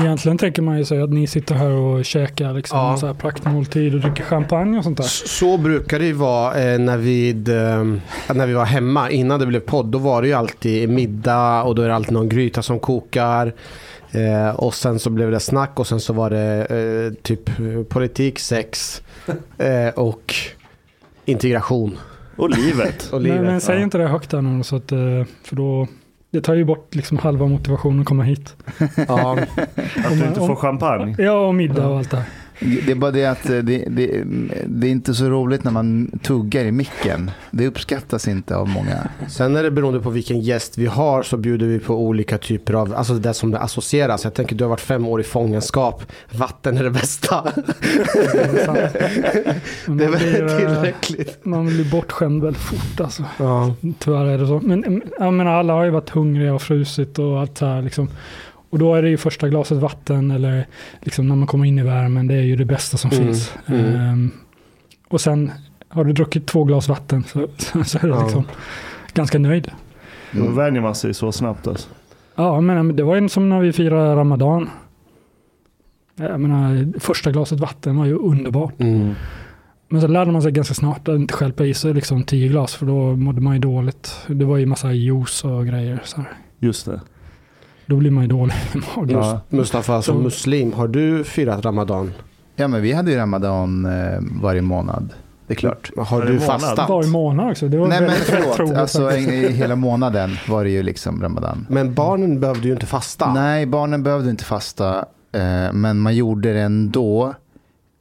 Egentligen tänker man ju sig att ni sitter här och käkar liksom Ja. så här praktmåltid och dricker champagne och sånt där. Så brukar det ju vara eh, när, vi, eh, när vi var hemma. Innan det blev podd, då var det ju alltid middag och då är det alltid någon gryta som kokar. Eh, och sen så blev det snack och sen så var det eh, typ politik, sex eh, och integration. Och livet. Och livet. Men, men säg ja. inte det högt där nu så att, eh, för då det tar ju bort liksom halva motivationen att komma hit. Ja, Att du inte får champagne. Ja, och middag och allt det här. Det är bara det att eh, det, det, det är inte så roligt när man tuggar i micken. Det uppskattas inte av många. Sen är det beroende på vilken gäst vi har så bjuder vi på olika typer av, alltså det som det associeras. Jag tänker du har varit fem år i fångenskap. Vatten är det bästa. Det är väl blir, eh, tillräckligt. man blir bortskämd väldigt fort alltså. Ja. Tyvärr är det så. Men jag menar, alla har ju varit hungriga och frusit och allt så här liksom. Och då är det ju första glaset vatten eller liksom när man kommer in i värmen. Det är ju det bästa som Mm, finns. mm. Ehm, och sen har du druckit två glas vatten så, så är du Ja. liksom ganska nöjd. Då vänjer man sig så snabbt alltså. Ja, men men det var ju som när vi firade Ramadan. Jag menar, första glaset vatten var ju underbart. Mm. Men så lärde man sig ganska snart att inte stjälpa i sig liksom tio glas för då mådde man ju dåligt. Det var ju massa juice och grejer. Så här. Just det. Då blir man ju dålig i magen. Ja. Mustafa, som Så- muslim, har du firat Ramadan? Ja, men vi hade ju Ramadan eh, varje månad. Det är klart. Har du fastat? Varje månad också. Det var Nej men förlåt, alltså i hela månaden var det ju liksom Ramadan. Men barnen behövde ju inte fasta. Nej, barnen behövde inte fasta, eh, men man gjorde det ändå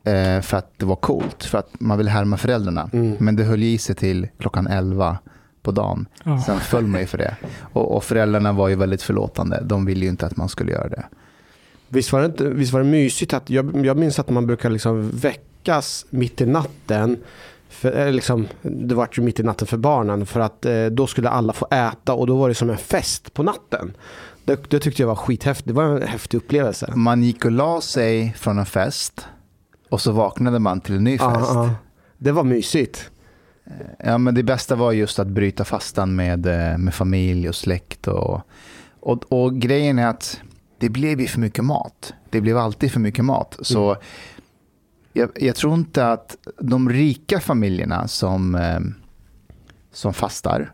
eh, för att det var coolt, för att man ville härma föräldrarna. Mm. Men det höll i sig till klockan 11 på dagen. Ja. Sen föll man ju för det. Och, och föräldrarna var ju väldigt förlåtande. De ville ju inte att man skulle göra det. Visst, var det inte, visst var det mysigt att jag, jag minns att man brukar liksom väckas mitt i natten. För, liksom, det var ju mitt i natten för barnen för att eh, då skulle alla få äta och då var det som en fest på natten. Det, det tyckte jag var skithäftigt. Det var en häftig upplevelse. Man gick och la sig från en fest och så vaknade man till en ny fest. Ja, ja. Det var mysigt. Ja, men det bästa var just att bryta fastan med, eh, med familj och släkt. Och, och, och grejen är att det blev ju för mycket mat. Det blev alltid för mycket mat. Så jag, jag tror inte att de rika familjerna som, eh, som fastar,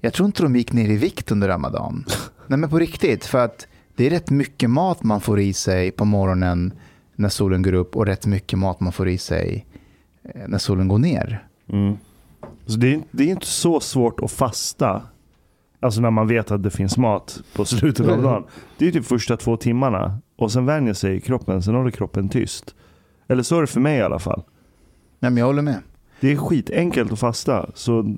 jag tror inte de gick ner i vikt under Ramadan. Nej men på riktigt, för att det är rätt mycket mat man får i sig på morgonen när solen går upp och rätt mycket mat man får i sig eh, när solen går ner. Mm. Så det, är, det är inte så svårt att fasta. Alltså när man vet att det finns mat på slutet av dagen. Det är typ första två timmarna. Och sen vänjer sig kroppen, sen håller kroppen tyst. Eller så är det för mig i alla fall. Nej, men jag håller med. Det är skitenkelt att fasta. Så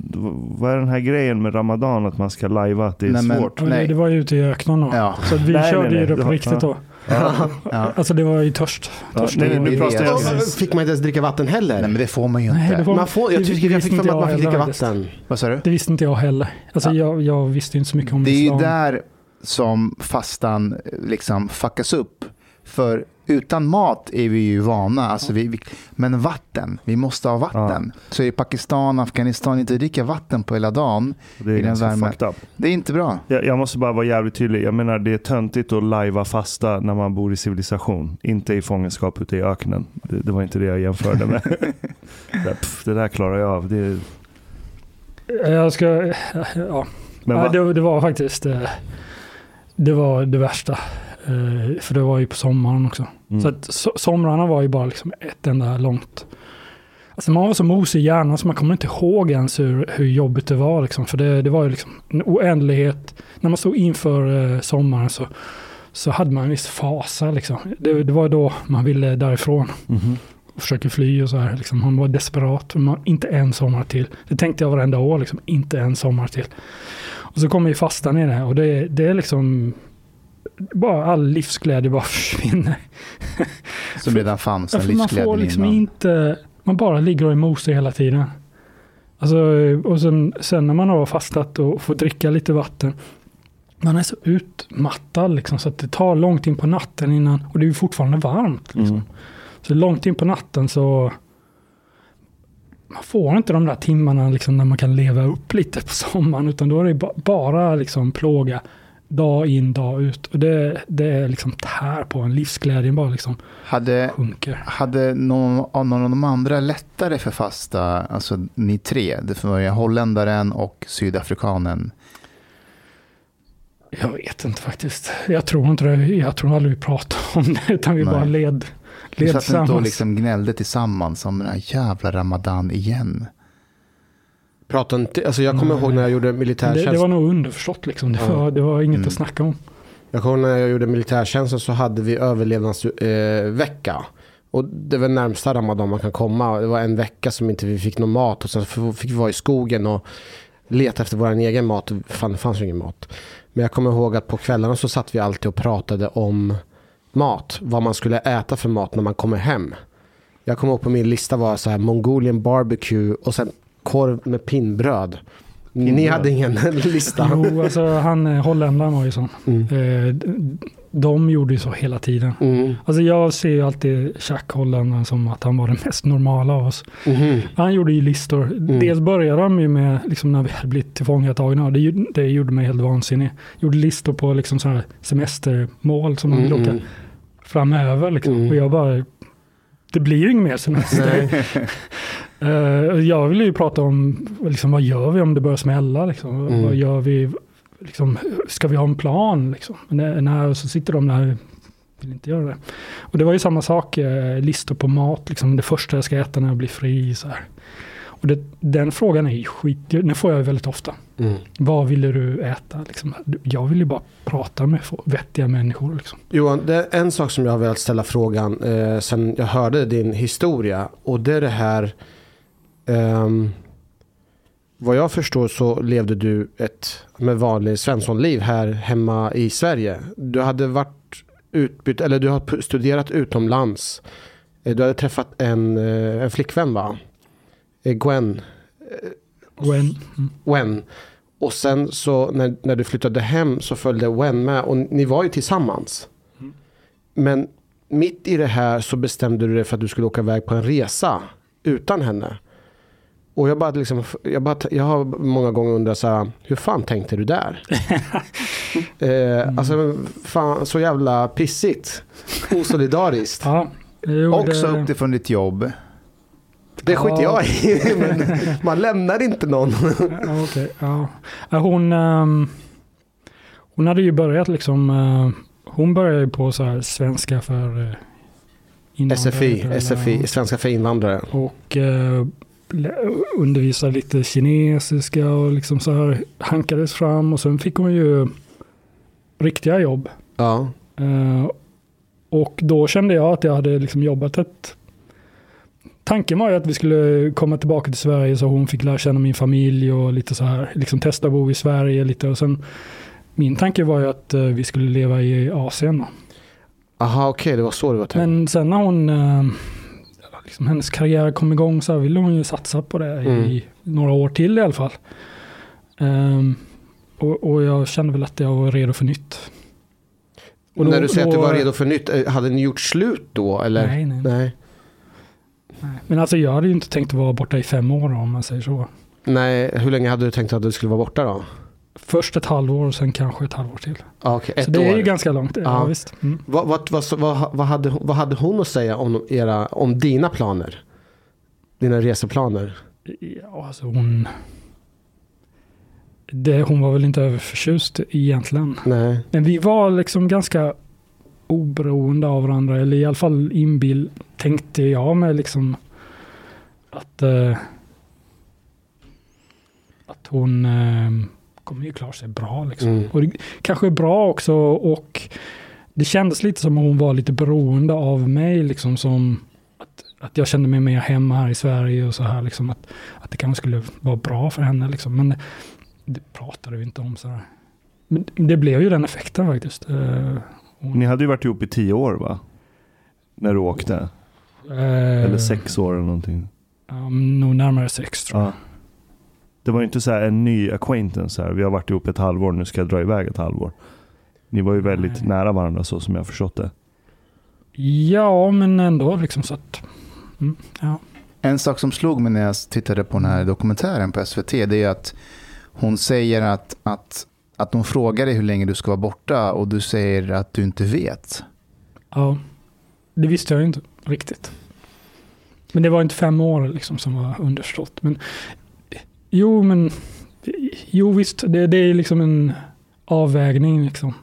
vad är den här grejen med Ramadan att man ska lajva att det är Nej, men- svårt? Nej. Det var ju ute i öknen då. Ja. Så vi Nej, körde nej, ju det på riktigt ja. då. Ja. Alltså det var ju törst. Ja, törst nej, det var nu pratar jag- Fick man inte ens dricka vatten heller? Nej men det får man ju inte. Nej, det får- man får, jag, det- tycker, det jag fick för mig att man fick dricka vatten. Vad sa du? Det visste inte jag heller. Alltså Ja. jag, jag visste inte så mycket om Det är ju där som fastan eh, liksom fuckas upp. För utan mat är vi ju vana, alltså vi, vi, men vatten, vi måste ha vatten. Så i Pakistan, Afghanistan inte dricka vatten på hela dagen, Det är I den värmen. det är inte bra. Jag, jag måste bara vara jävligt tydlig. Jag menar det är töntigt att lajva fasta när man bor i civilisation. Inte i fångenskap ute i öknen. Det, det var inte det jag jämförde med. det, pff, det där klarar jag av. Det, Jag ska, ja. men va, det, det var faktiskt eh, det, var det värsta. Eh, För det var ju på sommaren också. mm. Så att so somrarna var ju bara liksom ett enda långt. Alltså man var så mosig i hjärnan så man kommer inte ihåg ens hur, hur jobbigt det var. Liksom. För det, det var ju liksom en oändlighet. När man stod inför eh, sommaren så, så hade man en viss fasa. Liksom. Det, det var då man ville därifrån Mhm. och försöker fly och så här. Liksom. Man var desperat. Man, inte en sommar till. Det tänkte jag varenda år. Liksom. Inte en sommar till. Och så kommer ju fastan i det och det, det är liksom bara all livsglädje bara försvinner. Som redan fanns, en för man får livsglädje liksom innan. inte, man bara ligger och är mosig hela tiden. Alltså, och sen, sen när man har fastat och får dricka lite vatten. Man är så utmattad liksom, så att det tar långt in på natten innan, och det är fortfarande varmt. Liksom. Mm. Så långt in på natten så man får inte de där timmarna liksom, när man kan leva upp lite på sommaren, utan då är det ba- bara liksom, plåga dag in, dag ut. Och det, det är liksom tär på en, livsglädjen bara liksom Hade, sjunker. hade någon, av någon av de andra lättare för fasta, alltså ni tre, det var holländaren och sydafrikanen. Jag vet inte faktiskt. Jag tror inte det. Jag tror aldrig vi pratade om det, utan vi Nej. bara led, Vi led satt inte och liksom gnällde tillsammans om den här jävla ramadan igen. Pratar inte, alltså jag kommer Nej. ihåg när jag gjorde det, militärtjänst. det var nog underförstått liksom. Det, var, det var inget Mm. att snacka om. Jag kommer ihåg när jag gjorde militärtjänsten så hade vi överlevnadsvecka. Eh, vecka. och det var närmsta Ramadan man kan komma. Det var en vecka som inte vi fick någon mat. Och sen fick vi vara i skogen och leta efter vår egen mat. Fan, det fanns ju ingen mat. Men jag kommer ihåg att på kvällarna så satt vi alltid och pratade om mat. Vad man skulle äta för mat när man kommer hem. Jag kommer ihåg på min lista var så här Mongolian barbecue och sen korv med pinnbröd. Ni Pinnbröd. hade ingen lista. Jo, alltså han eh, holländaren var ju sån. Mm. Eh, de gjorde ju så hela tiden. Mm. Alltså jag ser ju alltid Jack holländaren som att han var den mest normala av oss. Mhm. Han gjorde ju listor. Mm. Dels började de ju med, liksom när vi hade blivit tillfångatagna, och det, det gjorde mig helt vansinnig. Gjorde listor på liksom sådana här semestermål som man vill Mm, åka mm. framöver. Liksom. Mm. Och jag bara, det blir ju inget mer semester. Eh, jag ville ju prata om, liksom, vad gör vi om det börjar smälla? Liksom? Mm. Vad gör vi? Liksom, ska vi ha en plan? Liksom? Nej, och så sitter de där vill inte göra det. Och det var ju samma sak, eh, listor på mat, liksom, det första jag ska äta när jag blir fri. Så här. Och det, den frågan är ju skit, den får jag väldigt ofta. Mm. Vad ville du äta? Liksom? Jag vill ju bara prata med vettiga människor. Liksom. Johan, det är en sak som jag har velat ställa frågan eh, sen jag hörde din historia. Och det är det här. Ehm, vad jag förstår så levde du ett med vanligt svenssonliv här hemma i Sverige. Du hade varit utbytt, eller du har studerat utomlands. Eh, Du hade träffat en, eh, en flickvän va? Eh, Gwen. Gwen. Mm. Wen. Och sen så när, när du flyttade hem så följde Wen med och ni var ju tillsammans. Mm. Men mitt i det här så bestämde du dig för att du skulle åka iväg på en resa utan henne. Och jag bara liksom, jag, bara, jag har många gånger undrat så här, hur fan tänkte du där? eh, alltså, fan, så jävla pissigt. Osolidariskt. Ja, jo, Också det- uppifrån ditt jobb. Det skiter jag i, men man lämnar inte någon. Ja, okej, ja. Ja, Hon, ehm, hon hade ju börjat liksom, eh, hon började ju på så här svenska för uh, SFI, SFI, svenska för invandrare. Och uh, undervisade lite kinesiska och liksom så här hankades fram och sen fick hon ju riktiga jobb. Ja. Eh, och då kände jag att jag hade liksom jobbat ett... Tanken var ju att vi skulle komma tillbaka till Sverige så hon fick lära känna min familj och lite så här, liksom testa att bo i Sverige lite. Och sen, min tanke var ju att eh, vi skulle leva i Asien. Aha, okej, det var så det var tänkt. Men sen när hon, eh, liksom hennes karriär kom igång så ville hon ju satsa på det i Mm. några år till i alla fall. Ehm, och, och jag kände väl att jag var redo för nytt. Och då- när du säger att du då- var redo för nytt, eh, hade ni gjort slut då? Eller? Nej, nej, Nej. nej. Men alltså jag hade ju inte tänkt att vara borta i fem år om man säger så. Nej, hur länge hade du tänkt att du skulle vara borta då? Först ett halvår och sen kanske ett halvår till. Ah, okej, så det år. är ju ganska långt. Ja, Ja. visst. Mm. Vad, vad, vad, vad, vad, hade, vad hade hon att säga om, era, om dina planer? Dina reseplaner? Ja, alltså hon... Det, hon var väl inte överförtjust egentligen. Nej. Men vi var liksom ganska oberoende av varandra. Eller i alla fall inbill tänkte jag mig liksom att, eh, att hon eh, kommer ju klara sig bra. Liksom. Mm. Och det kanske är bra också och det kändes lite som att hon var lite beroende av mig. Liksom som att, att jag kände mig mer hemma här i Sverige och så här. Liksom, att, att det kanske skulle vara bra för henne. Liksom. Men det pratade vi inte om. Så här. Men det blev ju den effekten faktiskt. Eh, hon, Ni hade ju varit ihop i tio år va? När du åkte. eh, Eller sex år eller någonting. Ja, nog närmare sex tror jag. Ja. Det var ju inte så här en ny acquaintance här. Vi har varit ihop ett halvår, nu ska jag dra iväg ett halvår. Ni var ju väldigt Nej. nära varandra så som jag förstått det. Ja, men ändå liksom så att... Mm, ja. En sak som slog mig när jag tittade på den här dokumentären på SVT, det är att hon säger att, att, att hon frågar dig hur länge du ska vara borta och du säger att du inte vet. ja, det visste jag ju inte riktigt. Men det var inte fem år liksom som var underförstått. Men jo, men jo visst, det, det är liksom en avvägning liksom.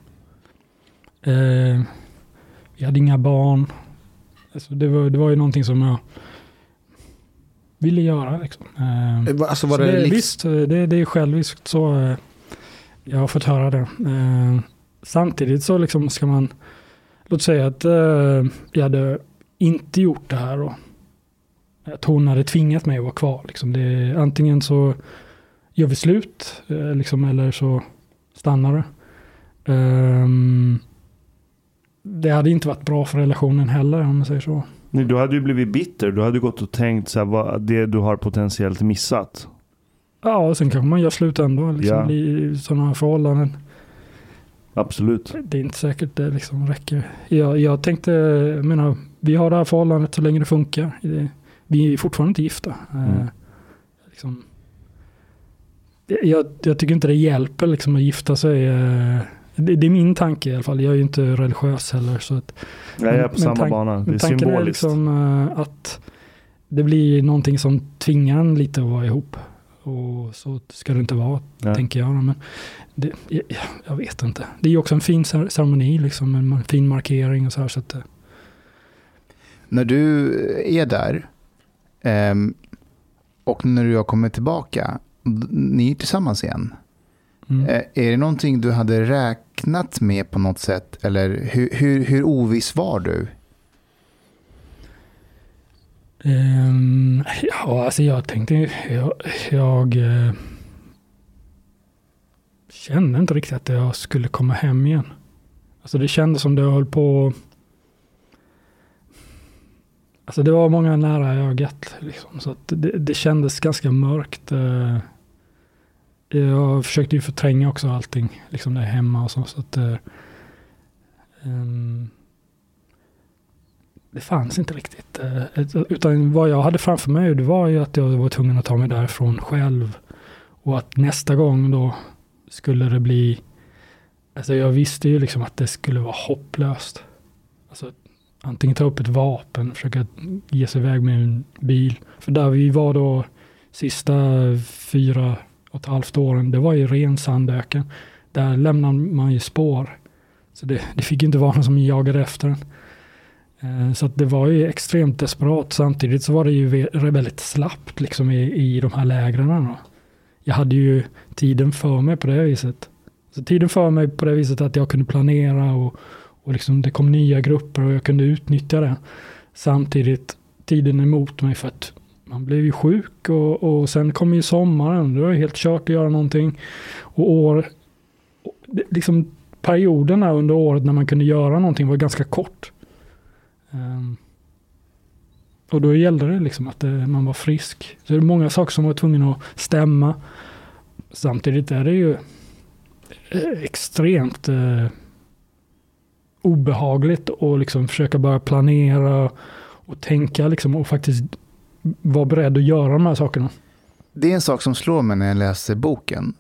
Eh, vi hade inga barn. Alltså det, var, det var ju någonting som jag ville göra. Liksom. Eh, Eh, Alltså var det, det. Visst, det, det är själviskt så. eh, Jag har fått höra det. Eh, Samtidigt så liksom ska man, låt säga att eh, jag hade inte gjort det här då. Att hon hade tvingat mig att vara kvar. Liksom det, antingen så gör vi slut eh, liksom, eller så stannar det. Ehm, det hade inte varit bra för relationen heller om man säger så. Nej, Du hade ju blivit bitter. Du hade gått och tänkt så här, vad det du har potentiellt missat. Ja, och sen kanske man gör slut ändå liksom, Ja. i sådana förhållanden. Absolut. Det är inte säkert det liksom räcker. Jag, jag tänkte, jag menar, vi har det här förhållandet så länge det funkar. Det, vi är fortfarande inte gifta. Mm. Eh, liksom, jag, jag tycker inte det hjälper liksom att gifta sig. eh, det, det är min tanke i alla fall. Jag är ju inte religiös heller. Så att, Jag är på men samma tank- bana. Det är tanken är symboliskt. liksom eh, att det blir någonting som tvingar en lite att vara ihop. Och så ska det inte vara, Ja. tänker jag. Men det, jag, jag vet inte. Det är ju också en fin cer- ceremoni, liksom, en fin markering och så här. Så att, När du är där ehm, och när du har kommit tillbaka, ni är tillsammans igen. mm. Eh, Är det någonting du hade räknat med på något sätt? Eller hur, hur, hur oviss var du? Ehm, ja, alltså jag tänkte, jag, jag eh, kände inte riktigt att jag skulle komma hem igen. Alltså det kändes som det höll på, alltså det var många nära ögat liksom, så att det, det kändes ganska mörkt. Eh. Jag försökte ju förtränga också allting, liksom där hemma och så. så att, um, det fanns inte riktigt. Eh, utan vad jag hade framför mig det var ju att jag var tvungen att ta mig därifrån själv. Och att nästa gång då skulle det bli... Alltså jag visste ju liksom att det skulle vara hopplöst. Alltså antingen ta upp ett vapen, försöka ge sig iväg med en bil. För där vi var då sista fyra och ett halvt åren, det var ju ren sandöken. Där lämnar man ju spår. Så det, det fick inte vara någon som jagade efter en. Eh, så att det var ju extremt desperat. Samtidigt så var det ju väldigt slappt liksom i, i de här lägren. Då. Jag hade ju tiden för mig på det viset. Så tiden för mig på det viset att jag kunde planera och, och liksom det kom nya grupper och jag kunde utnyttja det. Samtidigt tiden emot mig för att man blev ju sjuk och, och sen kom ju sommaren. Det var helt kört att göra någonting. Och år, liksom perioderna under året när man kunde göra någonting var ganska kort. Um, och då gällde det liksom att det, man var frisk. Så det är många saker som var tvungna att stämma. Samtidigt är det ju eh, extremt eh, obehagligt att liksom försöka börja planera och tänka liksom och faktiskt vara beredd att göra de här sakerna. Det är en sak som slår mig när jag läser boken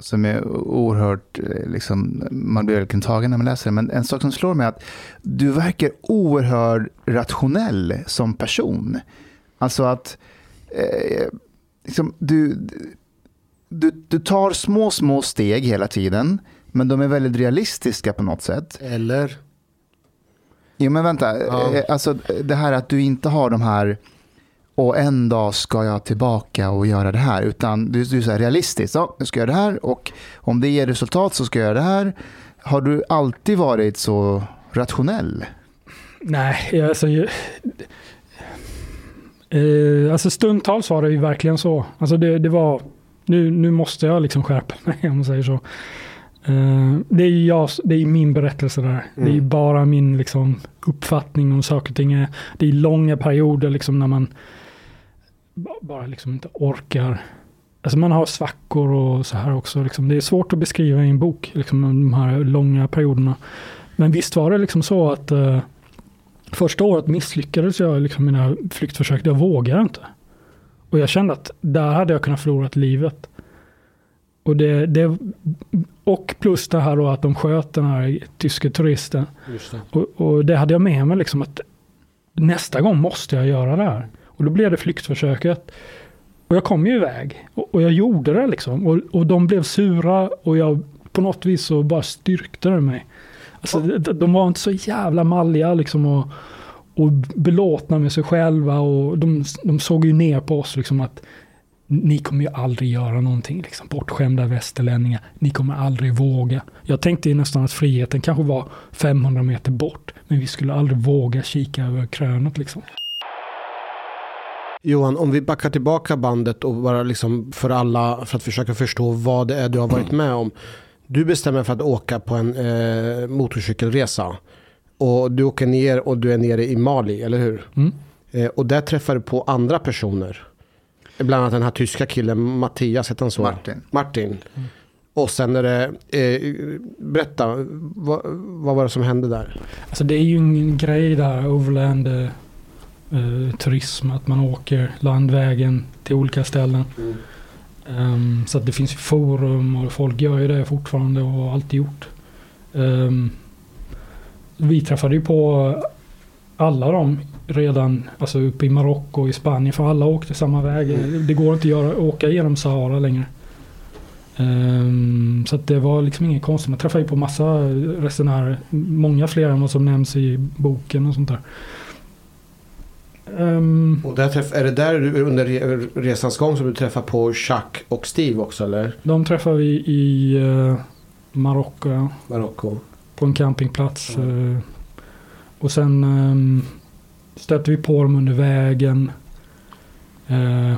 som är oerhört, eh, liksom, man blir verkligen tagen när man läser det, men en sak som slår mig är att du verkar oerhört rationell som person. Alltså att eh, liksom, du, du, du tar små, små steg hela tiden, men de är väldigt realistiska på något sätt. Eller? Jo men vänta, ja. Eh, alltså det här att du inte har de här och en dag ska jag tillbaka och göra det här. Utan du, du är så här realistisk. Ja, jag ska göra det här och om det ger resultat så ska jag göra det här. Har du alltid varit så rationell? Nej, alltså, eh, alltså stundtals var det ju verkligen så. Alltså det, det var, nu, nu måste jag liksom skärpa mig om man säger så. Uh, det är jag, det är min berättelse där. Mm. Det är mm. bara min liksom, uppfattning om saker och ting. Det är långa perioder liksom, när man bara liksom inte orkar. Alltså man har svackor och så här också. Liksom. Det är svårt att beskriva i en bok, liksom, de här långa perioderna. Men visst var det liksom så att uh, första året misslyckades jag liksom, med mina flyktförsök. Jag vågade inte. Och jag kände att där hade jag kunnat förlora livet. Och, det, det, och plus det här då att de sköt den här tyske turisten. Och, och, det hade jag med mig liksom att nästa gång måste jag göra det här. Och då blev det flyktförsöket. Och jag kom ju iväg. Och, och jag gjorde det liksom. Och, och de blev sura och jag på något vis så bara styrkte det mig. Alltså, de, de var inte så jävla malliga liksom. Och, och belåtna med sig själva och de, de såg ju ner på oss liksom att ni kommer ju aldrig göra någonting, liksom, bortskämda västerlänningar. Ni kommer aldrig våga. Jag tänkte nästan att friheten kanske var 500 meter bort, men vi skulle aldrig våga kika över krönet. Liksom. Johan, om vi backar tillbaka bandet och bara liksom för alla, för att försöka förstå vad det är du har varit med om. Du bestämmer för att åka på en eh, motorcykelresa. Och du åker ner och du är nere i Mali, eller hur? Mm. Eh, och där träffar du på andra personer. Bland annat den här tyska killen, Mattias hette han så? Martin. Martin. Mm. Och sen är det, eh, berätta, vad, vad, var det som hände där? Alltså det är ju en grej där, overland eh, turism, att man åker landvägen till olika ställen. Mm. Um, så att det finns ju forum och folk gör ju det fortfarande och har alltid gjort. Um, vi träffade ju på alla de redan alltså uppe i Marocko och i Spanien för alla åkte samma väg. Det går inte att göra, åka genom Sahara längre. Um, så det var liksom inget konstigt. Man träffade ju på massa resenärer. Många fler än vad som nämns i boken och sånt där. Um, och där träff, är det där du, under resans gång som du träffar på Chuck och Steve också eller? De träffar vi i uh, Marocko. Ja. Marocko. På en campingplats. Mm. Uh, och sen um, stötte vi på dem under vägen. Uh,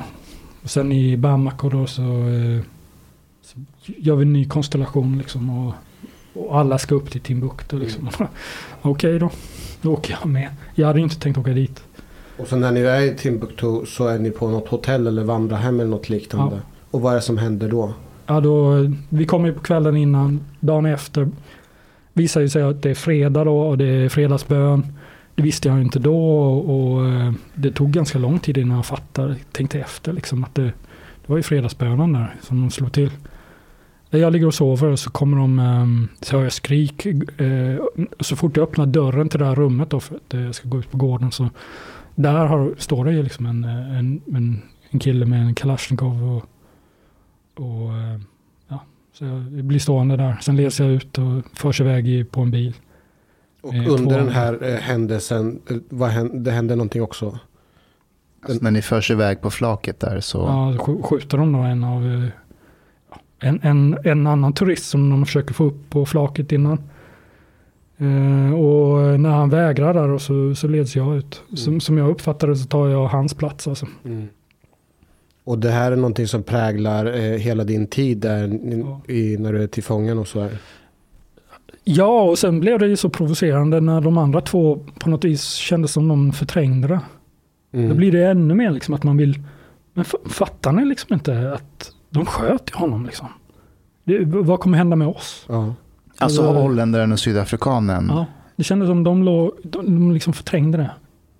och sen i Bamako då så, uh, så, gör vi en ny konstellation liksom. Och, och alla ska upp till Timbuktu liksom. Mm. Okej okay då, då åker jag med. Jag hade inte tänkt åka dit. Och så när ni är i Timbuktu så är ni på något hotell eller vandrarhem eller något liknande. Ja. Och vad är det som händer då? Ja, då, vi kommer ju på kvällen innan, dagen efter visar ju sig att det är fredag då och det är fredagsbön. Det visste jag inte då och, och eh, det tog ganska lång tid innan jag fattade, tänkte efter liksom att det, det var ju fredagsbönen där som de slog till. Jag ligger och sover och så kommer de, eh, så hör jag skrik. Eh, så fort jag öppnar dörren till det här rummet då för att jag ska gå ut på gården så där har, står det ju liksom en, en, en, en kille med en Kalashnikov och, och så jag blir stående där. Sen leds jag ut och förs iväg på en bil. Och eh, under den här eh, händelsen, vad hände, det hände någonting också? Alltså när ni förs iväg på flaket där så... Ja, skjuter de då en av en, en, en annan turist som de försöker få upp på flaket innan. Uh, och när han vägrar där och så, så leds jag ut. Mm. Som, som jag uppfattar det så tar jag hans plats alltså. Mm. Och det här är någonting som präglar eh, hela din tid där ja. i, när du är till fången och så här? Ja, och sen blev det ju så provocerande när de andra två på något vis kändes som de förträngde det. Mm. Då blir det ännu mer liksom att man vill, men fattar ni liksom inte att de sköt honom liksom? Det, vad kommer hända med oss? Ja. Alltså Alltså- holländaren och sydafrikanen. Ja, det kändes som de, låg, de, de liksom förträngde det.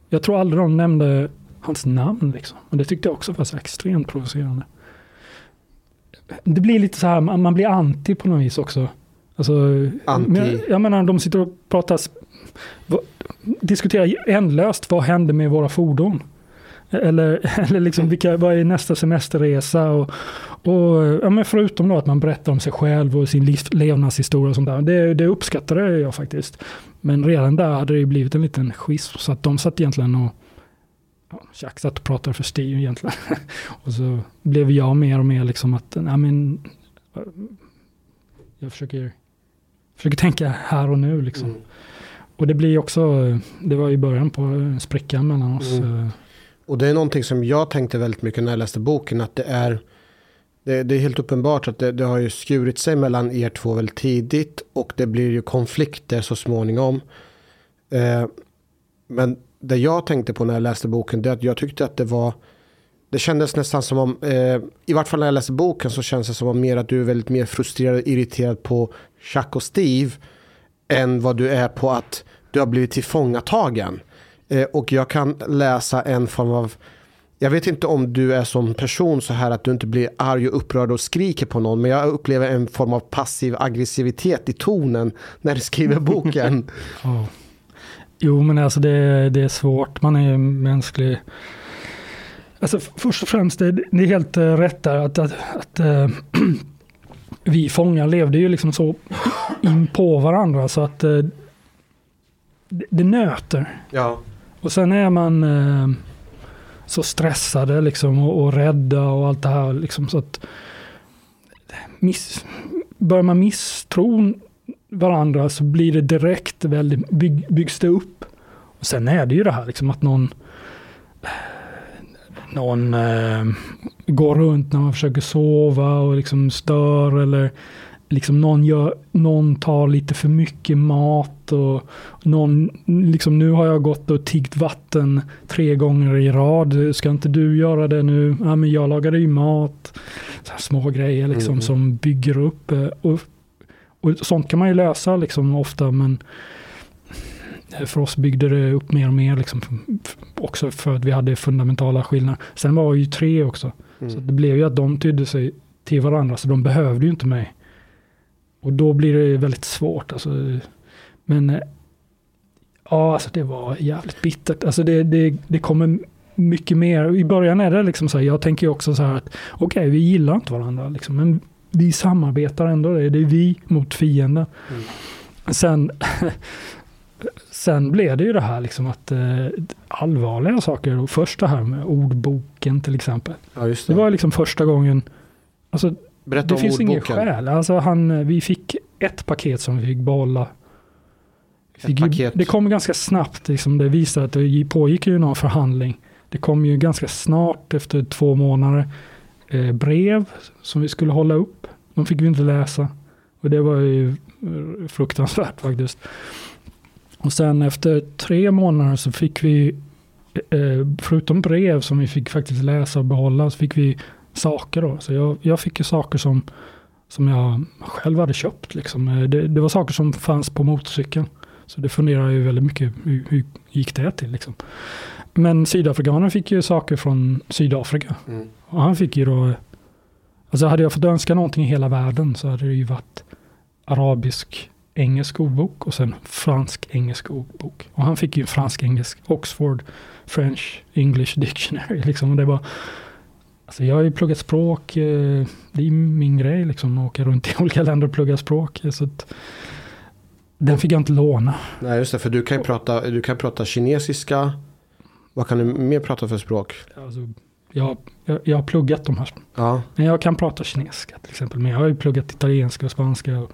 Jag tror aldrig de nämnde hans namn liksom. Och det tyckte jag också var så extremt provocerande. Det blir lite så här, man blir anti på något vis också. Alltså, Anti? men jag, menar, de sitter och pratar, diskuterar ändlöst, vad hände med våra fordon? Eller, eller liksom vilka, vad är nästa semesterresa? Och, och, ja, men förutom då att man berättar om sig själv och sin liv, levnadshistoria och sånt där. Det, det uppskattade jag faktiskt. Men redan där hade det blivit en liten schism. Så att de satt egentligen och satt och pratade för Steve egentligen. och så blev jag mer och mer liksom att, nej men, jag försöker, försöker tänka här och nu liksom. Mm. Och det blir också, det var i början på en spricka mellan oss. Mm. eh, Och det är någonting som jag tänkte väldigt mycket när jag läste boken. Att det är, det, det är helt uppenbart att det, det har ju skurit sig mellan er två väldigt tidigt. Och det blir ju konflikter så småningom. Eh, men det jag tänkte på när jag läste boken. Det är att jag tyckte att det var. Det kändes nästan som om. Eh, I vart fall när jag läste boken så känns det som om mer att du är väldigt mer frustrerad och irriterad på Chuck och Steve. Än vad du är på att du har blivit tillfångatagen. Eh, och jag kan läsa en form av, jag vet inte om du är som person så här att du inte blir arg och upprörd och skriker på någon, men jag upplever en form av passiv aggressivitet i tonen när du skriver boken. oh. Jo, men alltså det, det är svårt. Man är mänsklig. Alltså först och främst, det, det är helt uh, rätt där att, att, att eh, vi fångar levde ju liksom så in på varandra så att eh, det, det nöter. ja. Och sen är man eh, så stressade liksom och, och rädda och allt det här liksom så att miss, börjar man misstro varandra så blir det direkt väldigt, bygg, byggs det upp. Och sen är det ju det här liksom att någon någon eh, går runt när man försöker sova och liksom stör eller liksom någon, gör, någon tar lite för mycket mat och någon, liksom nu har jag gått och tiggt vatten tre gånger i rad. Ska inte du göra det nu? Ja, men jag lagade ju mat. Så små grejer liksom Mm. som bygger upp. eh, Och, och sånt kan man ju lösa liksom ofta men för oss byggde det upp mer och mer liksom, också för att vi hade fundamentala skillnader. Sen var vi ju tre också. Så Mm. det blev ju att de tydde sig till varandra så de behövde ju inte mig. Och då blir det väldigt svårt. Alltså. Men eh, ja, alltså det var jävligt bittert. Alltså det, det, det kommer mycket mer. I början är det liksom så här, jag tänker ju också så här att okej, vi gillar inte varandra liksom, men vi samarbetar ändå. Det är vi mot fienden. Mm. Sen, sen blev det ju det här liksom att eh, allvarliga saker. Och först det här med ordboken till exempel. ja, just Det det. var liksom första gången. Alltså Berätta det om finns ingen ordboken. skäl. Alltså han, vi fick ett paket som vi fick behålla. Ju-. Det kom ganska snabbt. Liksom, det visade att det pågick ju någon förhandling. Det kom ju ganska snart efter två månader eh, brev som vi skulle hålla upp. De fick vi inte läsa. Och det var ju eh, fruktansvärt faktiskt. Och sen efter tre månader så fick vi, eh, förutom brev som vi fick faktiskt läsa och behålla, så fick vi saker då. Så jag, jag fick ju saker som, som jag själv hade köpt. Liksom. Eh, det, det var saker som fanns på motorcykeln. Så det funderar jag ju väldigt mycket, hur, hur gick det till liksom. Men sydafrikanen fick ju saker från Sydafrika. Mm. Och han fick ju då, alltså hade jag fått önska någonting i hela världen så hade det ju varit arabisk engelsk ordbok och sen fransk engelsk ordbok. Och han fick ju fransk engelsk Oxford French English Dictionary liksom. Och det var, alltså jag har ju pluggat språk, eh, det är min grej liksom, att åka runt i olika länder och plugga språk. Så att, den fick jag inte låna. Nej, just det. För du kan ju prata, du kan prata kinesiska. Vad kan du mer prata för språk? Alltså, jag, jag, jag har pluggat de här Ja, Men jag kan prata kinesiska till exempel. Men jag har ju pluggat italienska och spanska och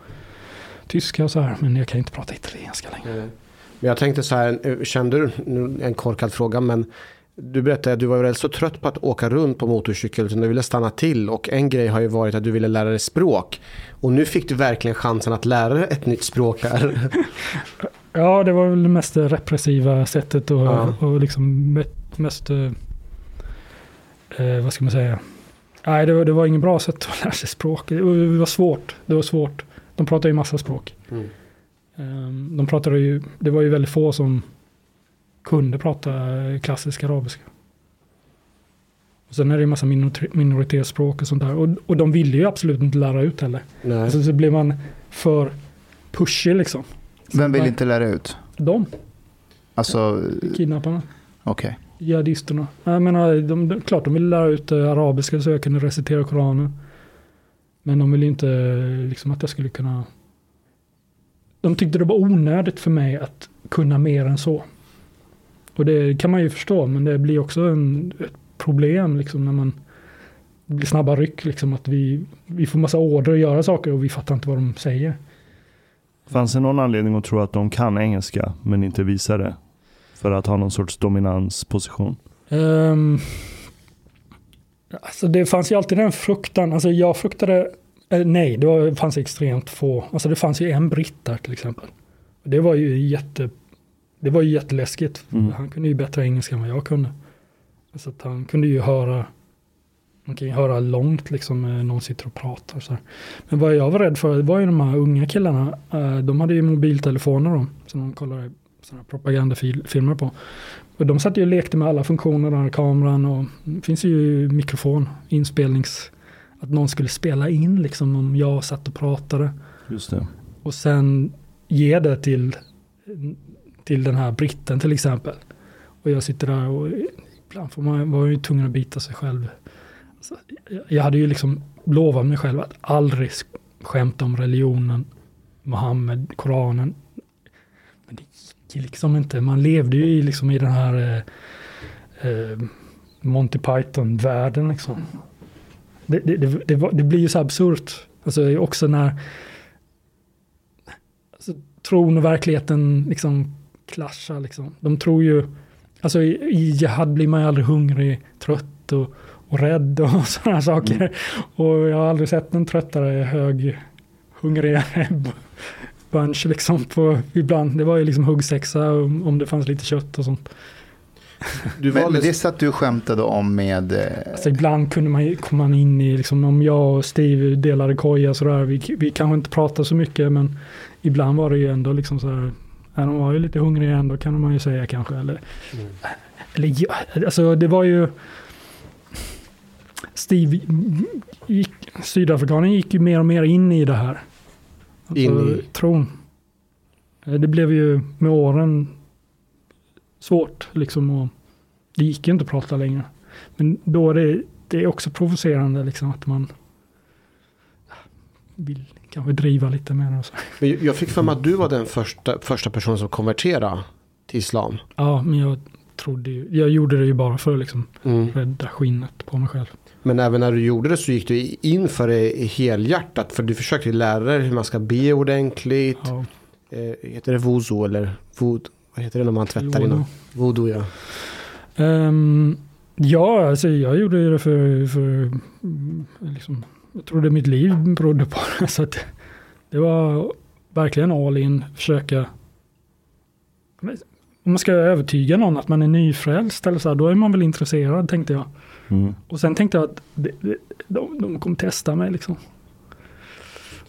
tyska och så här. Men jag kan inte prata italienska längre. Men jag tänkte så här, eh, kände du, nu en korkad fråga, men Du berättade att du var väl så trött på att åka runt på motorcykel så du ville stanna till och en grej har ju varit att du ville lära dig språk. Och nu fick du verkligen chansen att lära dig ett nytt språk här. Ja, det var väl det mest repressiva sättet och, Ja. och liksom me- mest, eh, eh, vad ska man säga? Nej, det var, det var ingen bra sätt att lära sig språk. Det var, det var svårt. Det var svårt. De pratar ju massa språk. Mm. Ehm, De pratade ju, det var ju väldigt få som kunde prata klassisk arabiska. Och sen är det ju massa minor- minoritetsspråk och sånt där. Och, och de ville ju absolut inte lära ut heller. Nej. Så, så blev man för pushig liksom. Vem vill inte lära ut? De, Alltså, kidnapparna. okej. Jihadisterna. Jag menar, de, de, klart de ville lära ut eh, arabiska så jag kunde recitera Koranen. Men de ville inte eh, liksom att jag skulle kunna... De tyckte det var onödigt för mig att kunna mer än så. Och det kan man ju förstå, men det blir också en, ett problem liksom när man det blir snabba ryck. Liksom, att vi, vi får massa order att göra saker och vi fattar inte vad de säger. Fanns det någon anledning att tro att de kan engelska men inte visar det? För att ha någon sorts dominansposition? Um, alltså det fanns ju alltid den fruktan. Alltså jag fruktade, eh, nej det var, fanns extremt få. Alltså det fanns ju en britt där till exempel. Det var ju jätte, det var ju jätteläskigt. Mm. Han kunde ju bättre engelska än vad jag kunde. Så att han kunde ju höra, man kan ju höra långt liksom när någon sitter och pratar. Så här. Men vad jag var rädd för var ju de här unga killarna. eh, De hade ju mobiltelefoner de, som de kollade sådana här propagandafilmer på. Och de satt ju och lekte med alla funktioner där, kameran och det finns ju mikrofon, inspelnings... Att någon skulle spela in liksom om jag satt och pratade. Just det. Och sen ge det till, till den här britten till exempel. Och jag sitter där och ibland får man, var ju tvungen att bita sig själv. Jag- hade ju liksom lovat mig själv att aldrig skämta om religionen, Mohammed, Koranen. Men det gick ju liksom inte. Man levde ju liksom i den här eh, eh, Monty Python-världen liksom. Det, det, det, det, det blir ju så absurt. Alltså också när alltså, tron och verkligheten liksom klaschar. Liksom. De tror ju, alltså i, i jihad blir man ju aldrig hungrig, trött och, och rädd och sådana saker. Och jag har aldrig sett en tröttare, hög, hungrigare bunch liksom på ibland. Det var ju liksom huggsexa om, det fanns lite kött och sånt. Du var Men, det satt du skämtade om med... eh, Alltså ibland kunde man, ju- kom man in i, liksom, om jag och Steve delade koja sådär, vi, vi kanske inte pratade så mycket men ibland var det ju ändå liksom sådär, ja, de var ju lite hungriga ändå kan man ju säga kanske. Eller, eller ja, alltså det var ju, Steve, gick, sydafrikanen gick ju mer och mer in i det här. Alltså, In i? Tron. Eh, Det blev ju med åren svårt liksom och det gick ju inte att prata längre. Men då är det, det är också provocerande liksom att man vill kanske driva lite mer. Och så. Men jag fick för mig att du var den första, första personen som konverterade till islam. Ja, men jag trodde ju, jag gjorde det ju bara för att liksom Mm. rädda skinnet på mig själv. Men även när du gjorde det så gick du in för det helhjärtat. För du försökte lära dig hur man ska be ordentligt. Ja, Eh, heter det vuzu eller vod? Vad heter det när man tvättar innan? Voodoo ja. Ehm, ja, alltså jag gjorde det för, för liksom, jag trodde mitt liv berodde på det. Så att det var verkligen all in, försöka. Om man ska övertyga någon att man är nyfrälst eller så, här, då är man väl intresserad tänkte jag. Mm. Och sen tänkte jag att det, de, de kommer testa mig liksom.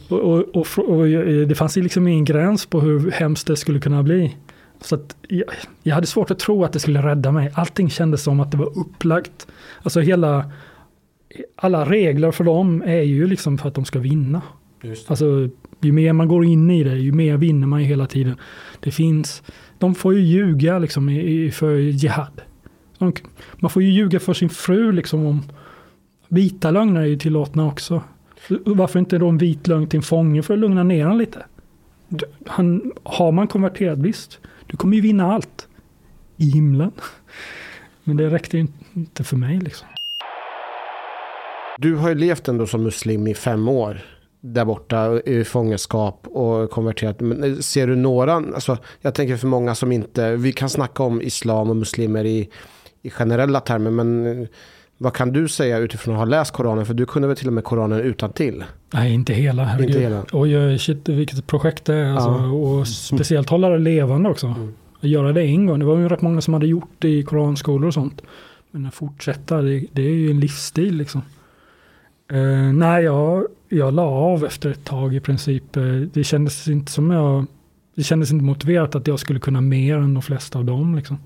Och, och, och, och det fanns ju liksom ingen gräns på hur hemskt det skulle kunna bli. Så att jag, jag hade svårt att tro att det skulle rädda mig. Allting kändes som att det var upplagt. Alltså hela, alla regler för dem är ju liksom för att de ska vinna. Just Alltså ju mer man går in i det, ju mer vinner man ju hela tiden. Det finns, de får ju ljuga liksom i, i, för jihad. Man får ju ljuga för sin fru liksom om vita lögner är ju tillåtna också. Varför inte då en vit lögn till en fånge för att lugna ner honom lite? Han, har man konverterat, visst, du kommer ju vinna allt i himlen. Men det räckte ju inte för mig liksom. Du har ju levt ändå som muslim i fem år. Där borta i fångenskap och konverterat. Men eh, ser du några, alltså jag tänker för många som inte, vi kan snacka om islam och muslimer i, i generella termer. Men eh, vad kan du säga utifrån att ha läst Koranen? För du kunde väl till och med Koranen utan till? Nej, inte hela. herregud. Inte hela. Oj, shit, vilket projekt det är. Alltså, Ja. Och speciellt hålla det levande också. Mm. Göra det en gång. Det var ju rätt många som hade gjort det i koranskolor och sånt. Men att fortsätta, det, det är ju en livsstil liksom. Eh, nej, jag, jag la av efter ett tag i princip. Eh, det kändes inte som jag... Det kändes inte motiverat att jag skulle kunna mer än de flesta av dem. Liksom.